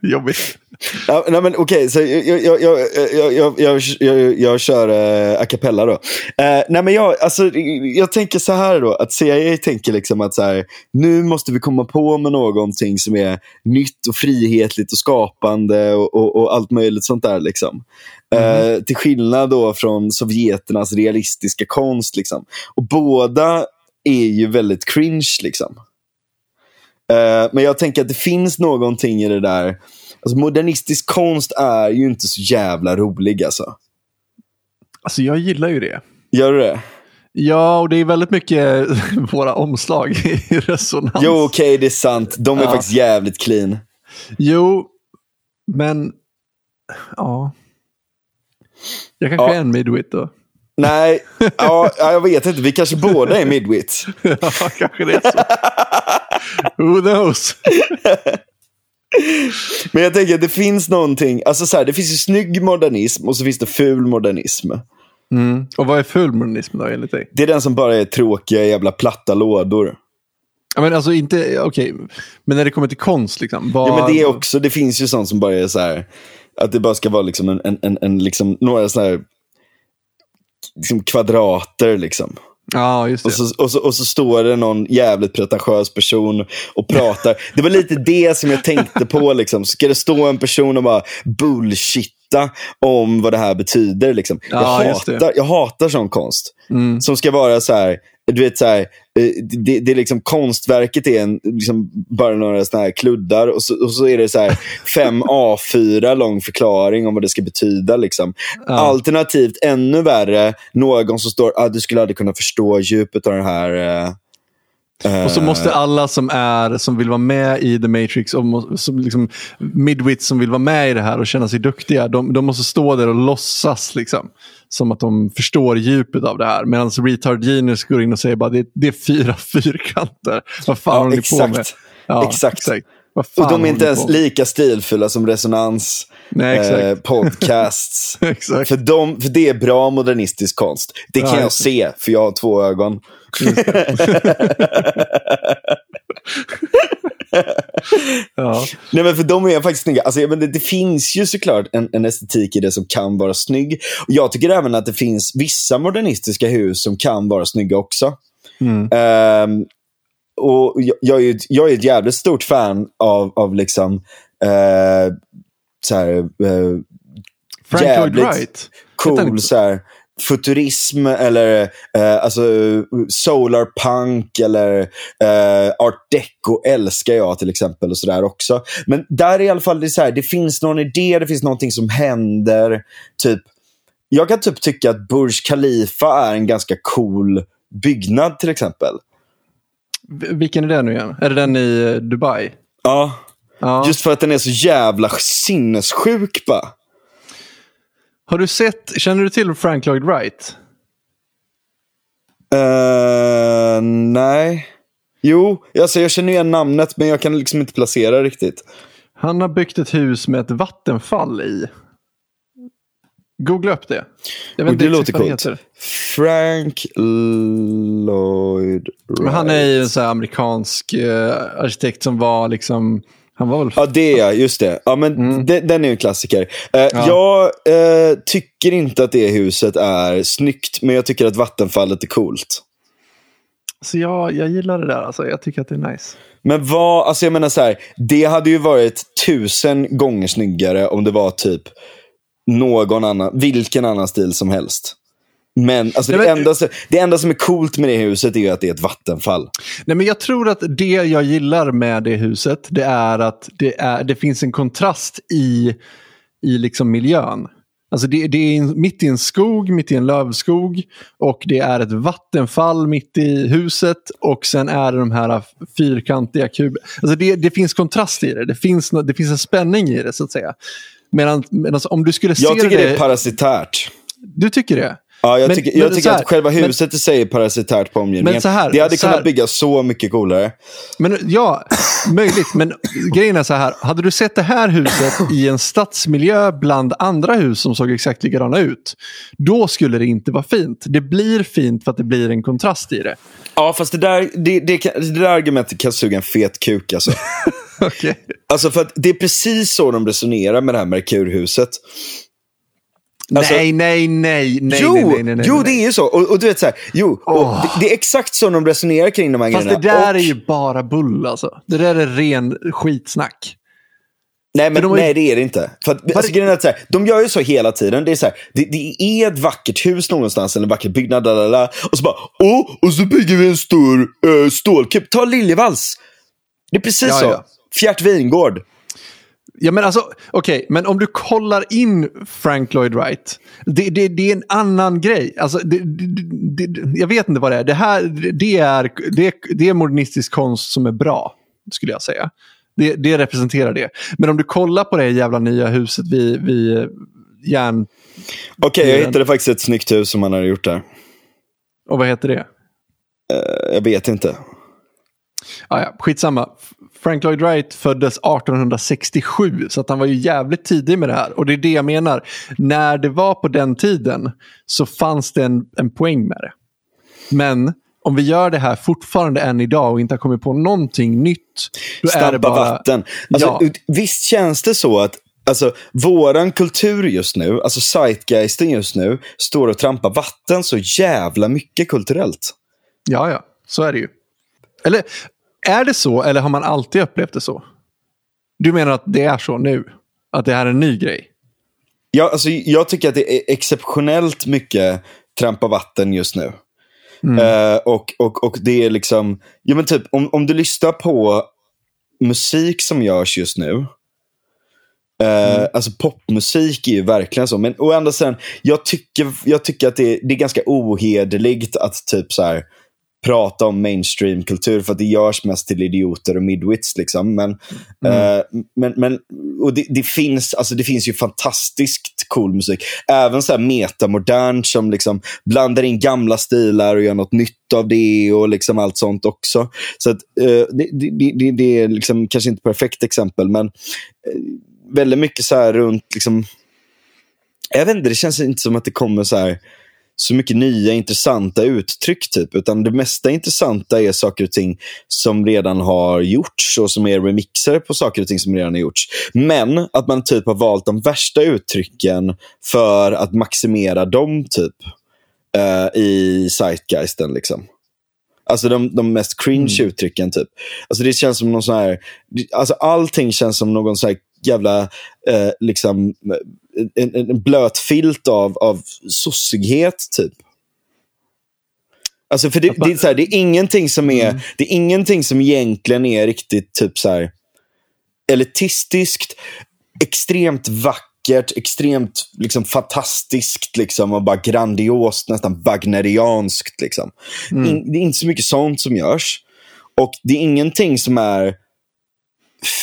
Speaker 2: (laughs)
Speaker 1: Jobbigt
Speaker 2: ja, nej, men okej, så jag, jag, jag, jag, jag, jag, jag kör eh, a cappella då. Eh, nej, men jag, alltså, jag tänker så här då, att CIA tänker liksom att så här, nu måste vi komma på med någonting som är nytt och frihetligt och skapande och, och, och allt möjligt sånt där. Liksom. Mm. Eh, mhm. till skillnad då från sovjeternas realistiska konst. Liksom. Och båda är ju väldigt cringe. liksom. Uh, men jag tänker att det finns någonting i det där Alltså, modernistisk konst är ju inte så jävla rolig alltså.
Speaker 1: Alltså jag gillar ju det.
Speaker 2: Gör du det?
Speaker 1: Ja, och det är väldigt mycket (laughs) våra omslag i resonans.
Speaker 2: Jo, okej, okay, det är sant. De är ja. faktiskt jävligt clean.
Speaker 1: Jo, men ja. Jag kanske ja. är en midwit då.
Speaker 2: Nej, (laughs) ja, jag vet inte. Vi kanske båda är midwits. (laughs)
Speaker 1: ja, kanske det är så. Who knows?
Speaker 2: Men jag tänker att det finns någonting, alltså så här, det finns ju snygg modernism och så finns det ful modernism.
Speaker 1: Mm. Och vad är ful modernism då enligt dig?
Speaker 2: Det är den som bara är tråkiga jävla platta lådor.
Speaker 1: Ja, men alltså inte, okej, okay. men när det kommer till konst liksom?
Speaker 2: Vad... Ja men det är också, det finns ju sånt som bara är så här, att det bara ska vara liksom en, en, en, en liksom, några sådana här liksom kvadrater liksom.
Speaker 1: Ja, just det.
Speaker 2: Och så, och, så, och så står det någon jävligt pretentiös person och pratar. Det var lite det som jag tänkte på. Liksom. Ska det stå en person och bara bullshitta om vad det här betyder? Liksom. Ja, jag, hatar, jag hatar sån konst. Mm. Som ska vara så här, du vet så här, eh, det, det är liksom konstverket är en, liksom bara några såna här kluddar och så, och så är det så här (laughs) fem A4 lång förklaring om vad det ska betyda. Liksom. Ja. Alternativt ännu värre, någon som står, ah, du skulle aldrig kunna förstå djupet av den här eh,
Speaker 1: och så måste alla som är som vill vara med i The Matrix, och som liksom, midwits som vill vara med i det här och känna sig duktiga, de, de måste stå där och låtsas liksom, som att de förstår djupet av det här. Medan Retard Genius går in och säger bara det, det är fyra (laughs) fyrkanter. Vad fan ja, håller ni på med?
Speaker 2: Ja, exakt. exakt. Och de är inte ens lika stilfulla som Resonans Nej, eh, (laughs) podcasts. för, de, för det är bra modernistisk konst. Det kan ja, jag se, för jag har två ögon. Ja. Nej men för de är faktiskt snygga. Alltså, men det, det finns ju såklart en, en, estetik i det som kan vara snygg. Och jag tycker även att det finns vissa modernistiska hus som kan vara snygga också. Mm. Um, och jag, jag, är, jag är ett jävligt stort fan av, av liksom, uh, så här, uh,
Speaker 1: Frank Lloyd Wright.
Speaker 2: Cool, så här, futurism eller eh, alltså solarpunk eller eh, art deco älskar jag till exempel. och sådär också. Men där är i alla fall det, så här, det finns någon idé, det finns någonting som händer. Typ, jag kan typ tycka att Burj Khalifa är en ganska cool byggnad till exempel.
Speaker 1: Vilken är det nu igen? Är det den i eh, Dubai?
Speaker 2: Ja. ja. Just för att den är så jävla sinnessjuk bara.
Speaker 1: Har du sett, känner du till Frank Lloyd Wright?
Speaker 2: Uh, nej. Jo, alltså jag känner igen namnet men jag kan liksom inte placera riktigt.
Speaker 1: Han har byggt ett hus med ett vattenfall i. Googla upp det.
Speaker 2: Jag vet det låter coolt. Frank Lloyd Wright. Men
Speaker 1: han är ju en så amerikansk uh, arkitekt som var liksom han var väl...
Speaker 2: Ja, det är just det. Ja, men mm. den, den är ju en klassiker. Uh, ja. Jag uh, tycker inte att det huset är snyggt, men jag tycker att vattenfallet är coolt.
Speaker 1: Så jag, jag gillar det där, alltså. jag tycker att det är nice.
Speaker 2: Men vad, alltså jag menar så här, det hade ju varit tusen gånger snyggare om det var typ någon annan, vilken annan stil som helst. Men, alltså Nej, men det, enda, det enda som är coolt med det huset är att det är ett vattenfall.
Speaker 1: Nej, men jag tror att det jag gillar med det huset det är att det, är, det finns en kontrast i, i liksom miljön. Alltså det, det är mitt i en skog, mitt i en lövskog och det är ett vattenfall mitt i huset och sen är det de här fyrkantiga kuberna. Alltså det, det finns kontrast i det, det finns, det finns en spänning i det så att säga. Medan, medan om du skulle se
Speaker 2: Jag tycker det, det är parasitärt.
Speaker 1: Du tycker det?
Speaker 2: Ja, jag men, tycker, jag tycker här, att själva huset men, i sig är parasitärt på omgivningen. Här, det hade kunnat byggas så mycket coolare.
Speaker 1: Men, ja, möjligt. Men grejen är så här. Hade du sett det här huset i en stadsmiljö bland andra hus som såg exakt likadana ut. Då skulle det inte vara fint. Det blir fint för att det blir en kontrast i det.
Speaker 2: Ja, fast det där, det, det, det där argumentet kan suga en fet kuk alltså. (laughs)
Speaker 1: okay.
Speaker 2: Alltså för att det är precis så de resonerar med det här Merkurhuset.
Speaker 1: Alltså, nej, nej, nej, nej,
Speaker 2: jo,
Speaker 1: nej, nej, nej, nej,
Speaker 2: Jo, det är ju så. Och, och du vet så här, jo, oh. det, det, är exakt så de resonerar kring de här
Speaker 1: Fast
Speaker 2: grejerna.
Speaker 1: Fast det där
Speaker 2: och...
Speaker 1: är ju bara bull alltså. Det där är ren skitsnack.
Speaker 2: Nej, men, de nej, det är det inte. För att, alltså, är att, så här, de gör ju så hela tiden. Det är, så här, det, det, är ett vackert hus någonstans, eller en vacker byggnad, lalala, och så bara, åh, och så bygger vi en stor uh, stålkupp. Ta Liljevalchs. Det är precis
Speaker 1: Ja,
Speaker 2: så.
Speaker 1: ja.
Speaker 2: Fjärt Wingård.
Speaker 1: Ja, men alltså, okej, men om du kollar in Frank Lloyd Wright, det, det, det är en annan grej. Alltså, det, det, jag vet inte vad det är. Det här det är, det, det är modernistisk konst som är bra, skulle jag säga. Det, det representerar det. Men om du kollar på det jävla nya huset vid, vid järn...
Speaker 2: Okej, jag
Speaker 1: Den-
Speaker 2: hittade faktiskt ett snyggt hus som han hade gjort där.
Speaker 1: Och vad heter det?
Speaker 2: Eh, Jag vet inte.
Speaker 1: Ah, ja, skitsamma. Frank Lloyd Wright föddes 1867, så att han var ju jävligt tidig med det här. Och det är det jag menar. När det var på den tiden så fanns det en, en poäng med det. Men om vi gör det här fortfarande än idag och inte har kommit på någonting nytt, då är det
Speaker 2: Stampa
Speaker 1: bara...
Speaker 2: vatten. Alltså,
Speaker 1: Ja.
Speaker 2: Visst känns det så att alltså, våran kultur just nu, alltså zeitgeisten just nu, står och trampar vatten så jävla mycket kulturellt.
Speaker 1: Ja, ja, så är det ju. Eller är det så, eller har man alltid upplevt det så? Du menar att det är så nu? Att det här är en ny grej?
Speaker 2: Jag, alltså, jag tycker att det är exceptionellt mycket trampa vatten just nu. Eh, och, och, och det är liksom, ja, men typ, om, om du lyssnar på musik som görs just nu. Eh, Alltså popmusik är ju verkligen så. Men å andra sidan, jag tycker, jag tycker att det, det är ganska ohederligt att typ så här prata om mainstreamkultur för att det görs mest till idioter och midwits. Liksom. Men, eh, men, men och det, det, finns, alltså det finns ju fantastiskt cool musik. Även så här metamodernt som liksom blandar in gamla stilar och gör något nytt av det och liksom allt sånt också. Så att, eh, det, det, det, det är liksom kanske inte ett perfekt exempel, men eh, väldigt mycket så här runt liksom, jag vet inte, det känns inte som att det kommer så här så mycket nya intressanta uttryck. typ Utan det mesta intressanta är saker och ting som redan har gjorts och som är remixer på saker och ting som redan har gjorts. Men att man typ har valt de värsta uttrycken för att maximera dem typ eh, i zeitgeisten. Liksom. Alltså de, de mest cringe uttrycken. typ. Alltså Det känns som någon sån här... Alltså allting känns som någon sån här jävla eh, liksom, en, en blöt filt av, av sossighet, typ. Alltså för det, det, är så här, det är ingenting som är, det är ingenting som egentligen är riktigt typ så här elitistiskt, extremt vackert, extremt liksom fantastiskt liksom, och bara grandiost, nästan wagnerianskt. Liksom. In, det är inte så mycket sånt som görs. Och det är ingenting som är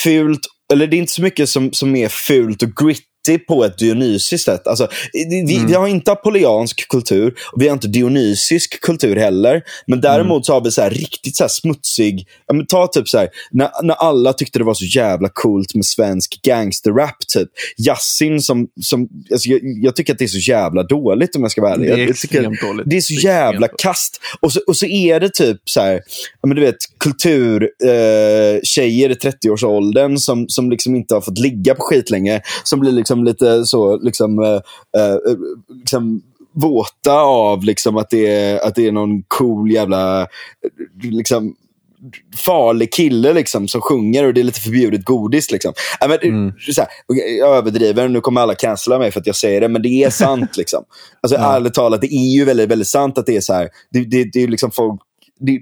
Speaker 2: fult, eller det är inte så mycket som, som är fult och gritty på ett dionysiskt sätt. Alltså, vi, vi, vi har inte apoleansk kultur och vi har inte dionysisk kultur heller. Men däremot så har vi så här riktigt så här smutsig, ja, men ta typ så här, när, när alla tyckte det var så jävla coolt med svensk gangsterrap. Typ. Yasin som, som alltså, jag, jag tycker att det är så jävla dåligt om jag ska vara ärlig.
Speaker 1: Det är
Speaker 2: Jag- jag tycker-
Speaker 1: dåligt.
Speaker 2: Det är så jävla kast. Och så, och så är det typ så här, ja, men du vet, kultur, eh, i 30-årsåldern som, som liksom inte har fått ligga på skit länge. Som blir liksom lite så, liksom, eh, eh, liksom våta av liksom att, det är, att det är någon cool jävla liksom, farlig kille liksom, som sjunger och det är lite förbjudet godis. Liksom. Ja, men, så här, jag överdriver, nu kommer alla cancella mig för att jag säger det, men det är sant. (laughs) liksom. alltså, Ärligt talat, det är ju väldigt, väldigt sant att det är så här. Det, det, det är liksom folk... Det,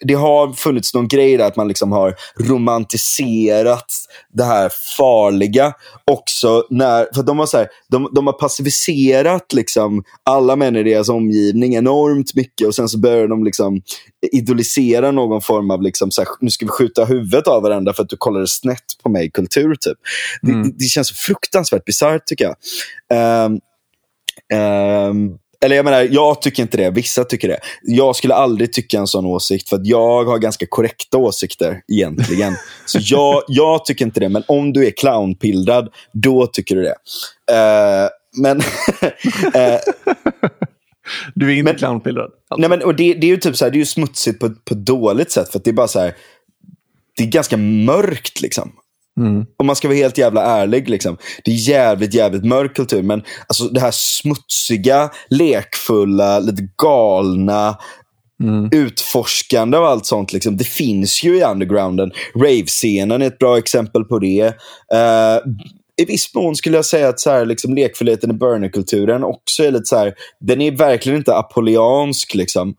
Speaker 2: det har funnits någon grej där att man liksom har romantiserat det här farliga också. När, för de har, så här, de, de har passiviserat liksom alla män i deras omgivning enormt mycket och sen så börjar de liksom idolisera någon form av liksom, så här, nu ska vi skjuta huvudet av varandra för att du kollade snett på mig-kultur. Typ. Det, det, det känns fruktansvärt bisarrt tycker jag. Ehm, ehm, eller jag menar, jag tycker inte det. Vissa tycker det. Jag skulle aldrig tycka en sån åsikt, för att jag har ganska korrekta åsikter egentligen. (laughs) Så jag, jag tycker inte det, men om du är clownpildrad, då tycker du det. Eh, men... (laughs) eh,
Speaker 1: Du är inte
Speaker 2: Men-
Speaker 1: clownpildrad? Alltså.
Speaker 2: nej, men, och det, det är ju typ så här, det är ju smutsigt på, på ett dåligt sätt, för att det är bara så här, det är ganska mörkt liksom. Om man ska vara helt jävla ärlig. Liksom. Det är jävligt, jävligt mörk kultur. Men alltså, det här smutsiga, lekfulla, lite galna, utforskande och allt sånt. Liksom. Det finns ju i undergrounden. Rave-scenen är ett bra exempel på det. Eh, I viss mån skulle jag säga att så här, liksom, lekfullheten i burnerkulturen också är lite så här, den är verkligen inte apoleansk. Liksom.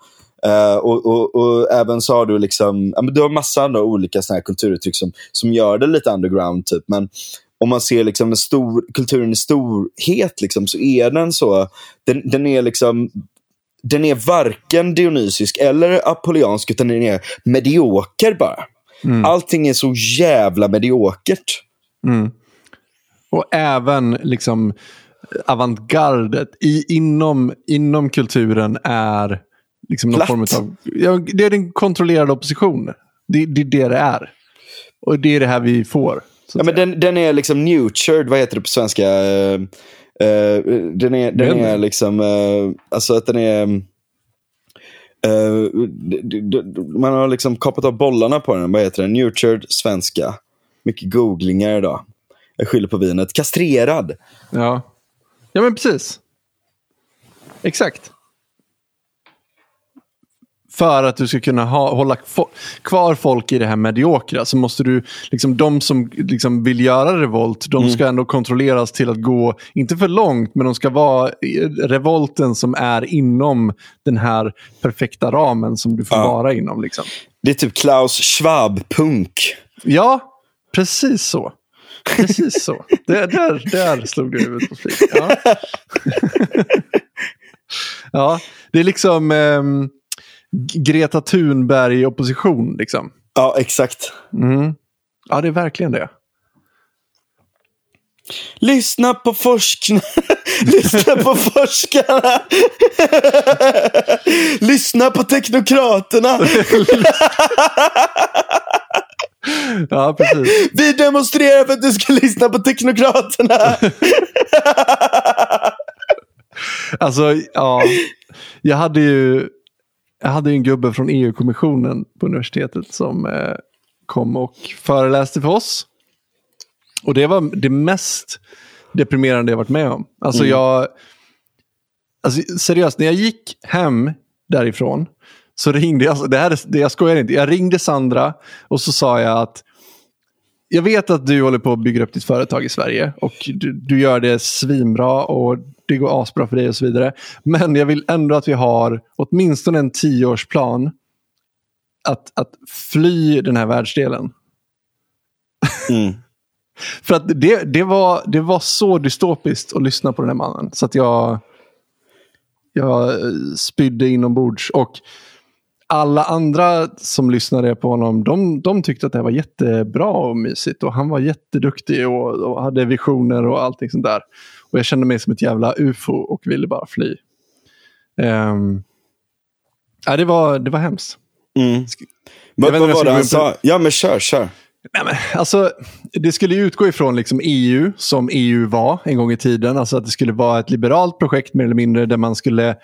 Speaker 2: Uh, och, och, och, även så har du liksom, ja, men du har massa andra olika såna här kulturuttryck som, som gör det lite underground. typ. Men om man ser liksom den stor, kulturen i storhet liksom, så är den så, den, den är liksom den är varken dionysisk eller apolloniansk, utan den är medioker bara. Mm. Allting är så jävla mediokert.
Speaker 1: Mm. Och även liksom avantgardet i, inom, inom kulturen är liksom någon form av... Ja, det är den kontrollerade oppositionen. Det, det är det det är. Och det är det här vi får.
Speaker 2: Ja, men den, den är liksom nurtured, vad heter det på svenska? Uh, uh, den är, den är liksom, uh, alltså att den är... man har liksom kapat av bollarna på den. Vad heter den? Nurtured svenska. Mycket googlingar idag. Jag skyller på vinet. Kastrerad.
Speaker 1: Ja, ja men precis. Exakt för att du ska kunna ha, hålla kvar folk i det här mediokra så måste du, liksom, de som liksom vill göra revolt, de mm. ska ändå kontrolleras till att gå, inte för långt, men de ska vara revolten som är inom den här perfekta ramen som du får ja. vara inom. Liksom.
Speaker 2: Det är typ Klaus Schwab-punk.
Speaker 1: Ja, precis så. Precis så. Det, där, där slog du huvudet på flit. Ja. (laughs) ja, det är liksom... Um, Greta Thunberg opposition. Liksom.
Speaker 2: Ja, exakt.
Speaker 1: Mm. Ja, det är verkligen det.
Speaker 2: Lyssna på forskarna. (laughs) Lyssna på forskarna. (laughs) Lyssna på teknokraterna. (laughs)
Speaker 1: ja, precis.
Speaker 2: Vi demonstrerar för att du ska lyssna på teknokraterna.
Speaker 1: alltså, ja. Jag hade ju jag hade en gubbe från EU-kommissionen på universitetet som eh, kom och föreläste för oss. Och det var det mest deprimerande jag varit med om. Alltså mm. jag... Alltså seriöst, när jag gick hem därifrån så ringde jag, alltså det här det, jag skojar inte, jag ringde Sandra och så sa jag att jag vet att du håller på att bygga upp ditt företag i Sverige och du, du gör det svinbra och det går asbra för dig och så vidare. Men jag vill ändå att vi har åtminstone en tioårsplan att, att fly den här världsdelen. Mm. (laughs) för att det, det, var, det var så dystopiskt att lyssna på den här mannen. Så att jag, jag spydde inombords. Och alla andra som lyssnade på honom, de, de tyckte att det var jättebra och mysigt. Och han var jätteduktig och, och hade visioner och allting sånt där. Och jag kände mig som ett jävla ufo och ville bara fly. Um, ja, det, var, det var hemskt.
Speaker 2: Mm. Vad, var det han sa? Ja, men kör, kör.
Speaker 1: Nej, men, alltså, det skulle utgå ifrån liksom EU som EU var en gång i tiden. Alltså att det skulle vara ett liberalt projekt mer eller mindre där man skulle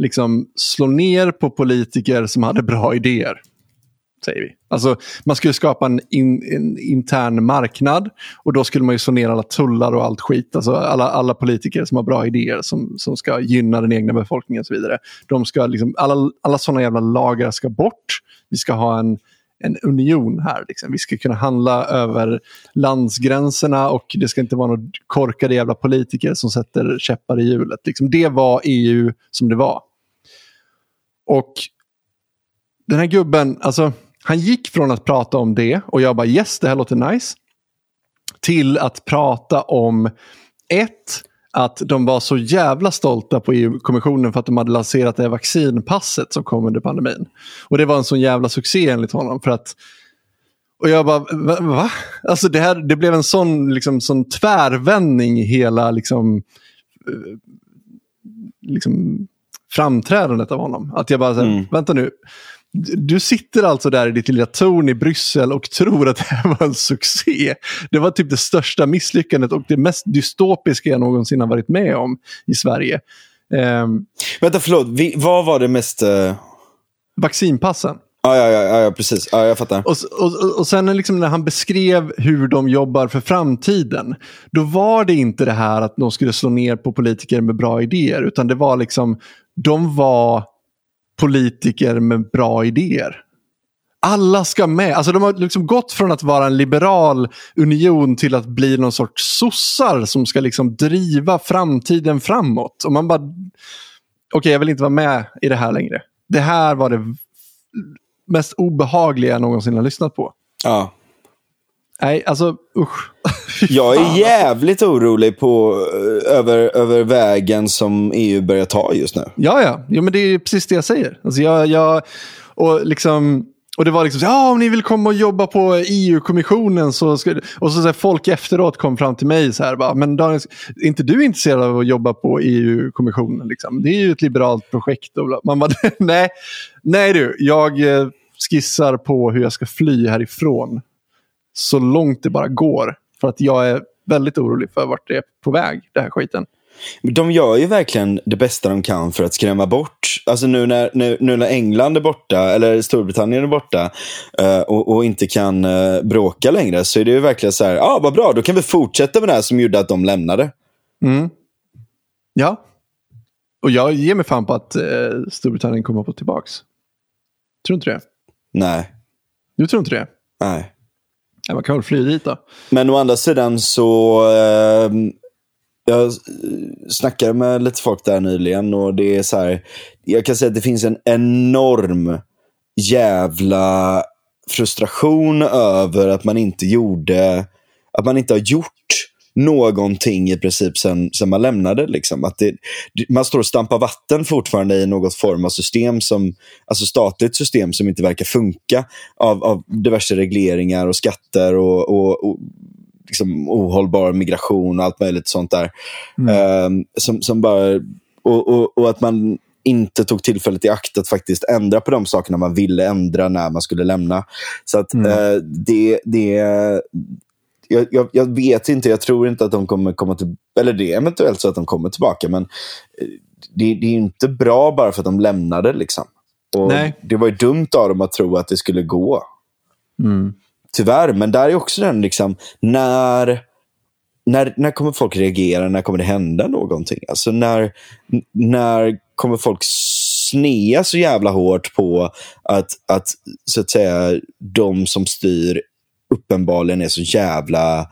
Speaker 1: liksom slå ner på politiker som hade bra idéer säger vi. Alltså, man skulle skapa en, in, en, intern marknad och då skulle man ju slå ner alla tullar och allt skit. Alltså alla, alla politiker som har bra idéer som, som ska gynna den egna befolkningen och så vidare. De ska liksom, alla, alla sådana jävla lagar ska bort. Vi ska ha en, en union här. Liksom. Vi ska kunna handla över landsgränserna och det ska inte vara några korkade jävla politiker som sätter käppar i hjulet. Liksom. Det var EU som det var. Och den här gubben, alltså han gick från att prata om det och jag bara yes, det här låter nice. Till att prata om ett, att de var så jävla stolta på EU-kommissionen för att de hade lanserat det här vaccinpasset som kom under pandemin. Och det var en sån jävla succé enligt honom. för att och jag bara, va? va? Alltså det, här, det blev en sån, liksom, sån tvärvändning i hela liksom, eh, liksom, framträdandet av honom. Att jag bara, så mm. vänta nu, du sitter alltså där i ditt lilla torn i Bryssel och tror att det här var en succé. Det var typ det största misslyckandet och det mest dystopiska jag någonsin har varit med om i Sverige. Um,
Speaker 2: Vänta, förlåt. Vi, vad var det mest... Uh...
Speaker 1: Vaccinpassen.
Speaker 2: Ja, ja, ja, ja, precis. Ja, jag fattar.
Speaker 1: Och, och, och sen liksom när han beskrev hur de jobbar för framtiden. Då var det inte det här att de skulle slå ner på politiker med bra idéer. Utan det var liksom, de var politiker med bra idéer. Alla ska med. Alltså de har liksom gått från att vara en liberal union till att bli någon sorts sossar som ska liksom driva framtiden framåt. Och man bara, okej okay, jag vill inte vara med i det här längre. det här var det mest obehagliga jag någonsin har lyssnat på.
Speaker 2: Ja.
Speaker 1: Nej, alltså usch. (laughs)
Speaker 2: Jag är jävligt orolig på, eh, över, över vägen som EU börjar ta just nu.
Speaker 1: Ja, ja. ja men det är precis det jag säger. Alltså jag, jag, och, liksom, och det var liksom ja om ni vill komma och jobba på EU-kommissionen så ska Och så, så här, folk efteråt kom fram till mig så här, bara, men Daniel, är inte du intresserad av att jobba på EU-kommissionen? Liksom? Det är ju ett liberalt projekt. Och. Man bara, (laughs) nej, nej du, jag eh, skissar på hur jag ska fly härifrån så långt det bara går. För att jag är väldigt orolig för vart det är på väg, det här skiten.
Speaker 2: De gör ju verkligen det bästa de kan för att skrämma bort. Alltså nu när, nu, nu när England är borta, eller Storbritannien är borta uh, och, och, inte kan uh, bråka längre så är det ju verkligen så här, ja ah, vad bra, då kan vi fortsätta med det här som gjorde att de lämnade.
Speaker 1: Mm. Ja. Och jag ger mig fan på att uh, Storbritannien kommer på tillbaks. Tror du inte det?
Speaker 2: Nej.
Speaker 1: Du tror inte det?
Speaker 2: Nej.
Speaker 1: Ja, man kan väl fly dit då.
Speaker 2: Men å andra sidan så... Eh, jag snackade med lite folk där nyligen och det är så här. Jag kan säga att det finns en enorm jävla frustration över att man inte gjorde... Att man inte har gjort någonting i princip sen, sen man lämnade. Liksom. Att det, man står och stampar vatten fortfarande i något form av system, som, alltså statligt system som inte verkar funka av, av diverse regleringar och skatter och, och, och liksom ohållbar migration och allt möjligt sånt där. Mm. Um, som, som bara, och, och, och att man inte tog tillfället i akt att faktiskt ändra på de sakerna man ville ändra när man skulle lämna. Så att mm. eh, det, det, jag, jag, jag, vet inte, jag tror inte att de kommer komma till, eller det är eventuellt så att de kommer tillbaka, men eh, det, det är inte bra bara för att de lämnade. Liksom. Och
Speaker 1: Nej.
Speaker 2: Det var ju dumt av dem att tro att det skulle gå.
Speaker 1: Mm.
Speaker 2: Tyvärr, men där är också den, liksom, när, när, när kommer folk reagera? När kommer det hända någonting? Alltså när, när kommer folk snea så jävla hårt på att, att, så att säga, de som styr uppenbarligen är så jävla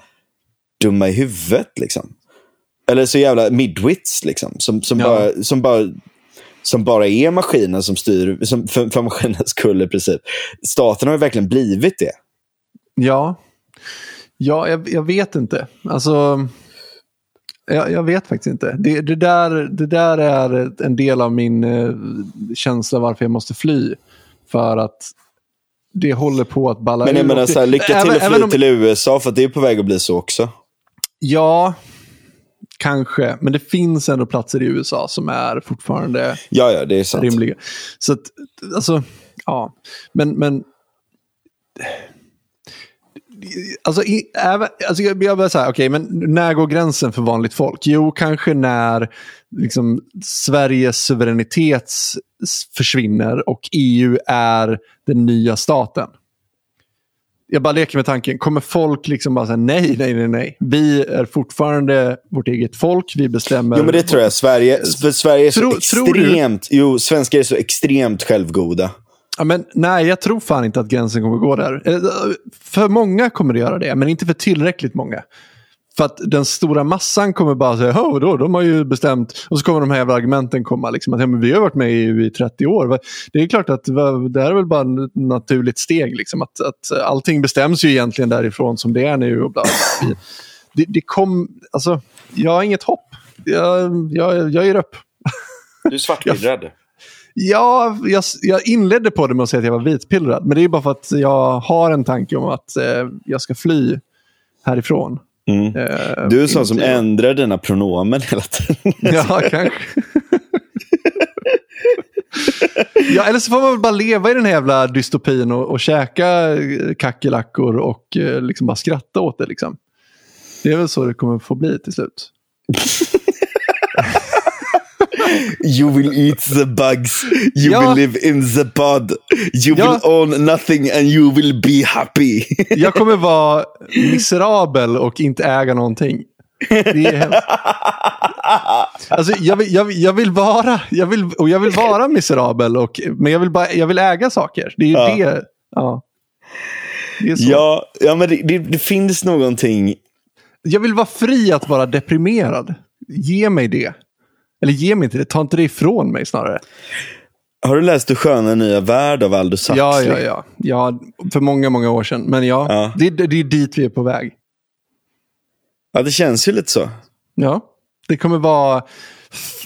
Speaker 2: dumma i huvudet. Liksom. Eller så jävla midwits, liksom. Som, som, ja. bara, som, bara, som bara är maskinen som styr, som, för, för maskinens skull i princip. Staten har ju verkligen blivit det.
Speaker 1: Ja, ja jag, jag vet inte. Alltså... Jag, jag, vet faktiskt inte. Det, det, där, det där är en del av min eh, känsla varför jag måste fly. För att det håller på att balla
Speaker 2: Men jag menar, så här, lycka till även, att fly om... till USA, för det är på väg att bli så också.
Speaker 1: Ja, kanske. Men det finns ändå platser i USA som är fortfarande
Speaker 2: ja, ja, det är sant.
Speaker 1: rimliga. Så att, alltså, ja. Men, men Alltså, i, även, alltså jag, bara säga, okej, okay, men när går gränsen för vanligt folk? Jo, kanske när liksom, Sveriges suveränitet försvinner och EU är den nya staten. Jag bara leker med tanken, kommer folk liksom bara säga nej, nej, nej, nej. Vi är fortfarande vårt eget folk, vi bestämmer.
Speaker 2: Jo, men det tror jag. Sverige, för Sverige är så extremt, jo, svenskar är så extremt självgoda.
Speaker 1: Ja, men, nej, jag tror fan inte att gränsen kommer gå där. Eh, för många kommer det göra det, men inte för tillräckligt många. För att den stora massan kommer bara säga, oh, då, de har ju bestämt. Och så kommer de här jävla argumenten komma. Liksom, att ja, men vi har varit med i EU i 30 år. Det är klart att det här är väl bara ett naturligt steg. Liksom, att, att allting bestäms ju egentligen därifrån som det är nu. Och bla, bla. Det, det kom, alltså, jag har inget hopp. Jag, jag, jag ger upp.
Speaker 2: Du är svartpillrad. (laughs)
Speaker 1: Ja, jag, jag, inledde på det med att säga att jag var vitpillrad. Men det är bara för att jag har en tanke om att eh, jag ska fly härifrån.
Speaker 2: Mm. Eh, du är sån som ändrar dina pronomen hela tiden. (laughs)
Speaker 1: ja, kanske. ja, eller så får man väl bara leva i den här jävla dystopin och, och käka kackerlackor och eh, liksom bara skratta åt det. Liksom. Det är väl så det kommer få bli till slut. (laughs)
Speaker 2: You will eat the bugs. You ja. will live in the pod. You ja. will own nothing and you will be happy. (laughs)
Speaker 1: jag kommer vara miserabel och inte äga någonting. Det är alltså, jag, vill, jag, jag, vill vara, jag, vill, och jag vill vara miserabel, och, men jag vill, bara, jag vill äga saker. Det är ju ja. det. Ja,
Speaker 2: det. Ja, ja men det, det, det finns någonting.
Speaker 1: Jag vill vara fri att vara deprimerad. Ge mig det. Eller ge mig inte det, ta inte det ifrån mig snarare.
Speaker 2: Har du läst Du sköna nya värld av Aldous Huxley?
Speaker 1: Ja, ja, ja, ja. För många, många år sedan. Men ja,
Speaker 2: Ja.
Speaker 1: Det, det, det är dit vi är på väg.
Speaker 2: Ja, det känns ju lite så.
Speaker 1: Ja, det kommer vara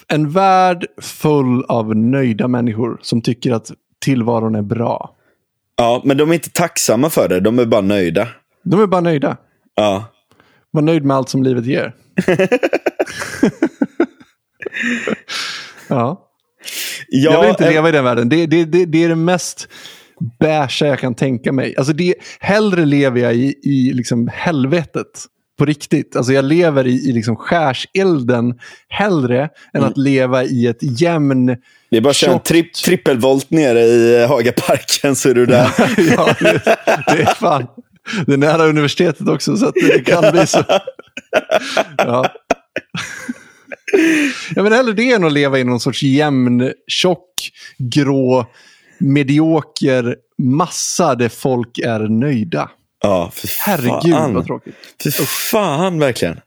Speaker 1: en värld full av nöjda människor som tycker att tillvaron är bra.
Speaker 2: Ja, men de är inte tacksamma för det. De är bara nöjda.
Speaker 1: De är bara nöjda.
Speaker 2: Ja.
Speaker 1: Var nöjd med allt som livet ger. (laughs) ja. (laughs)
Speaker 2: Ja,
Speaker 1: jag vill inte
Speaker 2: eh,
Speaker 1: leva i den världen. Det, det, det, det är det mest beiga jag kan tänka mig. Alltså det, hellre lever jag i, i liksom helvetet på riktigt. Alltså jag lever i, i liksom skärselden hellre än att leva i ett jämn...
Speaker 2: Det är bara att köra en tri trippelvolt nere i Hagaparken så är du där. (laughs)
Speaker 1: ja, det, det är fan. Det är nära universitetet också så att det kan bli så. (laughs) Ja. (laughs) Jag menar hellre det än att leva i någon sorts jämn, tjock, grå, medioker massa där folk är nöjda.
Speaker 2: Ja, för
Speaker 1: Herregud
Speaker 2: fan.
Speaker 1: vad tråkigt.
Speaker 2: För fan, verkligen.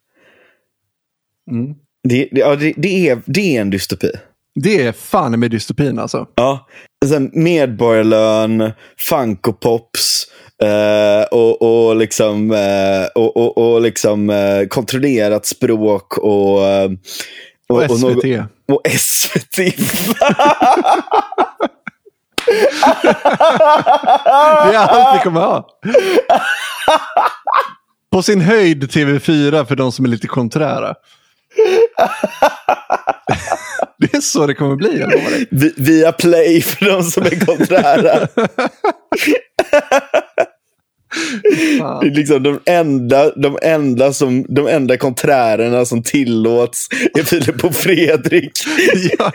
Speaker 1: Mm.
Speaker 2: Det, det, ja, det, det, är, det är en dystopi.
Speaker 1: Det är fan med dystopin alltså.
Speaker 2: Ja. Sen medborgarlön, Funko Pops eh, och, och, liksom, eh, och, och, och liksom eh, kontrollerat språk och, eh,
Speaker 1: Och, SVT.
Speaker 2: något- och SVT.
Speaker 1: Det är allt vi kommer ha. På sin höjd TV4 för de som är lite konträra. (laughs) Det är så det kommer bli, jag lovar dig.
Speaker 2: Vi- Via Play för de som är konträra. (laughs) Det är liksom de enda, de, enda som, de enda konträrerna som tillåts är Filip och Fredrik. (laughs)
Speaker 1: Ja.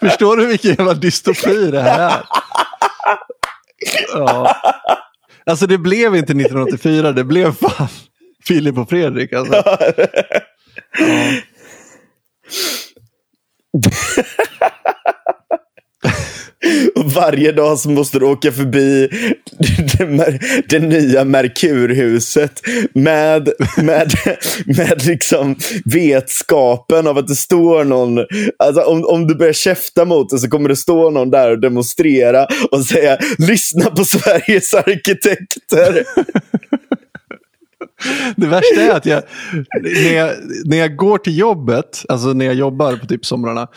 Speaker 1: Förstår du vilken jävla dystopi det här är? Ja. Alltså det blev inte 1984, det blev fan Filip och Fredrik. Alltså. Ja. (laughs)
Speaker 2: Och varje dag så måste du åka förbi det, det nya Merkurhuset med, med, med liksom vetskapen av att det står någon. Alltså om, om du börjar käfta mot det så kommer det stå någon där och demonstrera och säga lyssna på Sveriges arkitekter. (laughs) (laughs)
Speaker 1: Det värsta är att jag när, jag, när jag går till jobbet, alltså när jag jobbar på typ somrarna,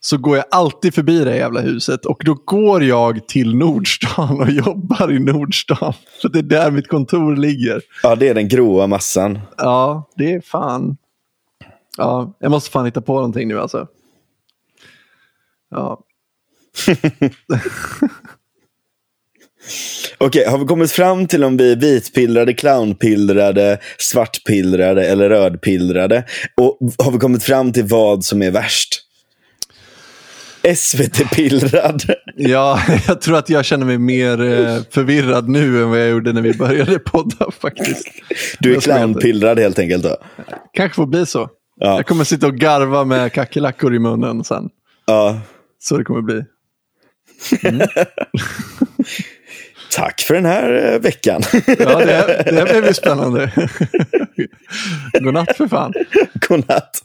Speaker 1: så går jag alltid förbi det jävla huset. Och då går jag till Nordstan och (laughs) jobbar i Nordstan. För det är där mitt kontor ligger.
Speaker 2: Ja, det är den gråa massan.
Speaker 1: Ja, det är fan... Ja, jag måste fan hitta på någonting nu alltså. Ja, (laughs)
Speaker 2: Okej, har vi kommit fram till om vi är vitpillrade, clownpillrade, svartpillrade eller rödpillrade? Och har vi kommit fram till vad som är värst? SVT-pillrad. (laughs)
Speaker 1: ja, jag tror att jag känner mig mer eh, förvirrad nu än vad jag gjorde när vi började podda faktiskt.
Speaker 2: Du är clownpillrad helt enkelt då.
Speaker 1: Kanske får bli så.
Speaker 2: Ja.
Speaker 1: Jag kommer sitta och garva med kackerlackor i munnen sen.
Speaker 2: Ja.
Speaker 1: Så det kommer bli. (laughs) (laughs)
Speaker 2: Tack för den här eh, veckan.
Speaker 1: Ja, det, (laughs) det blev ju spännande. (laughs) Godnatt för fan.
Speaker 2: Godnatt.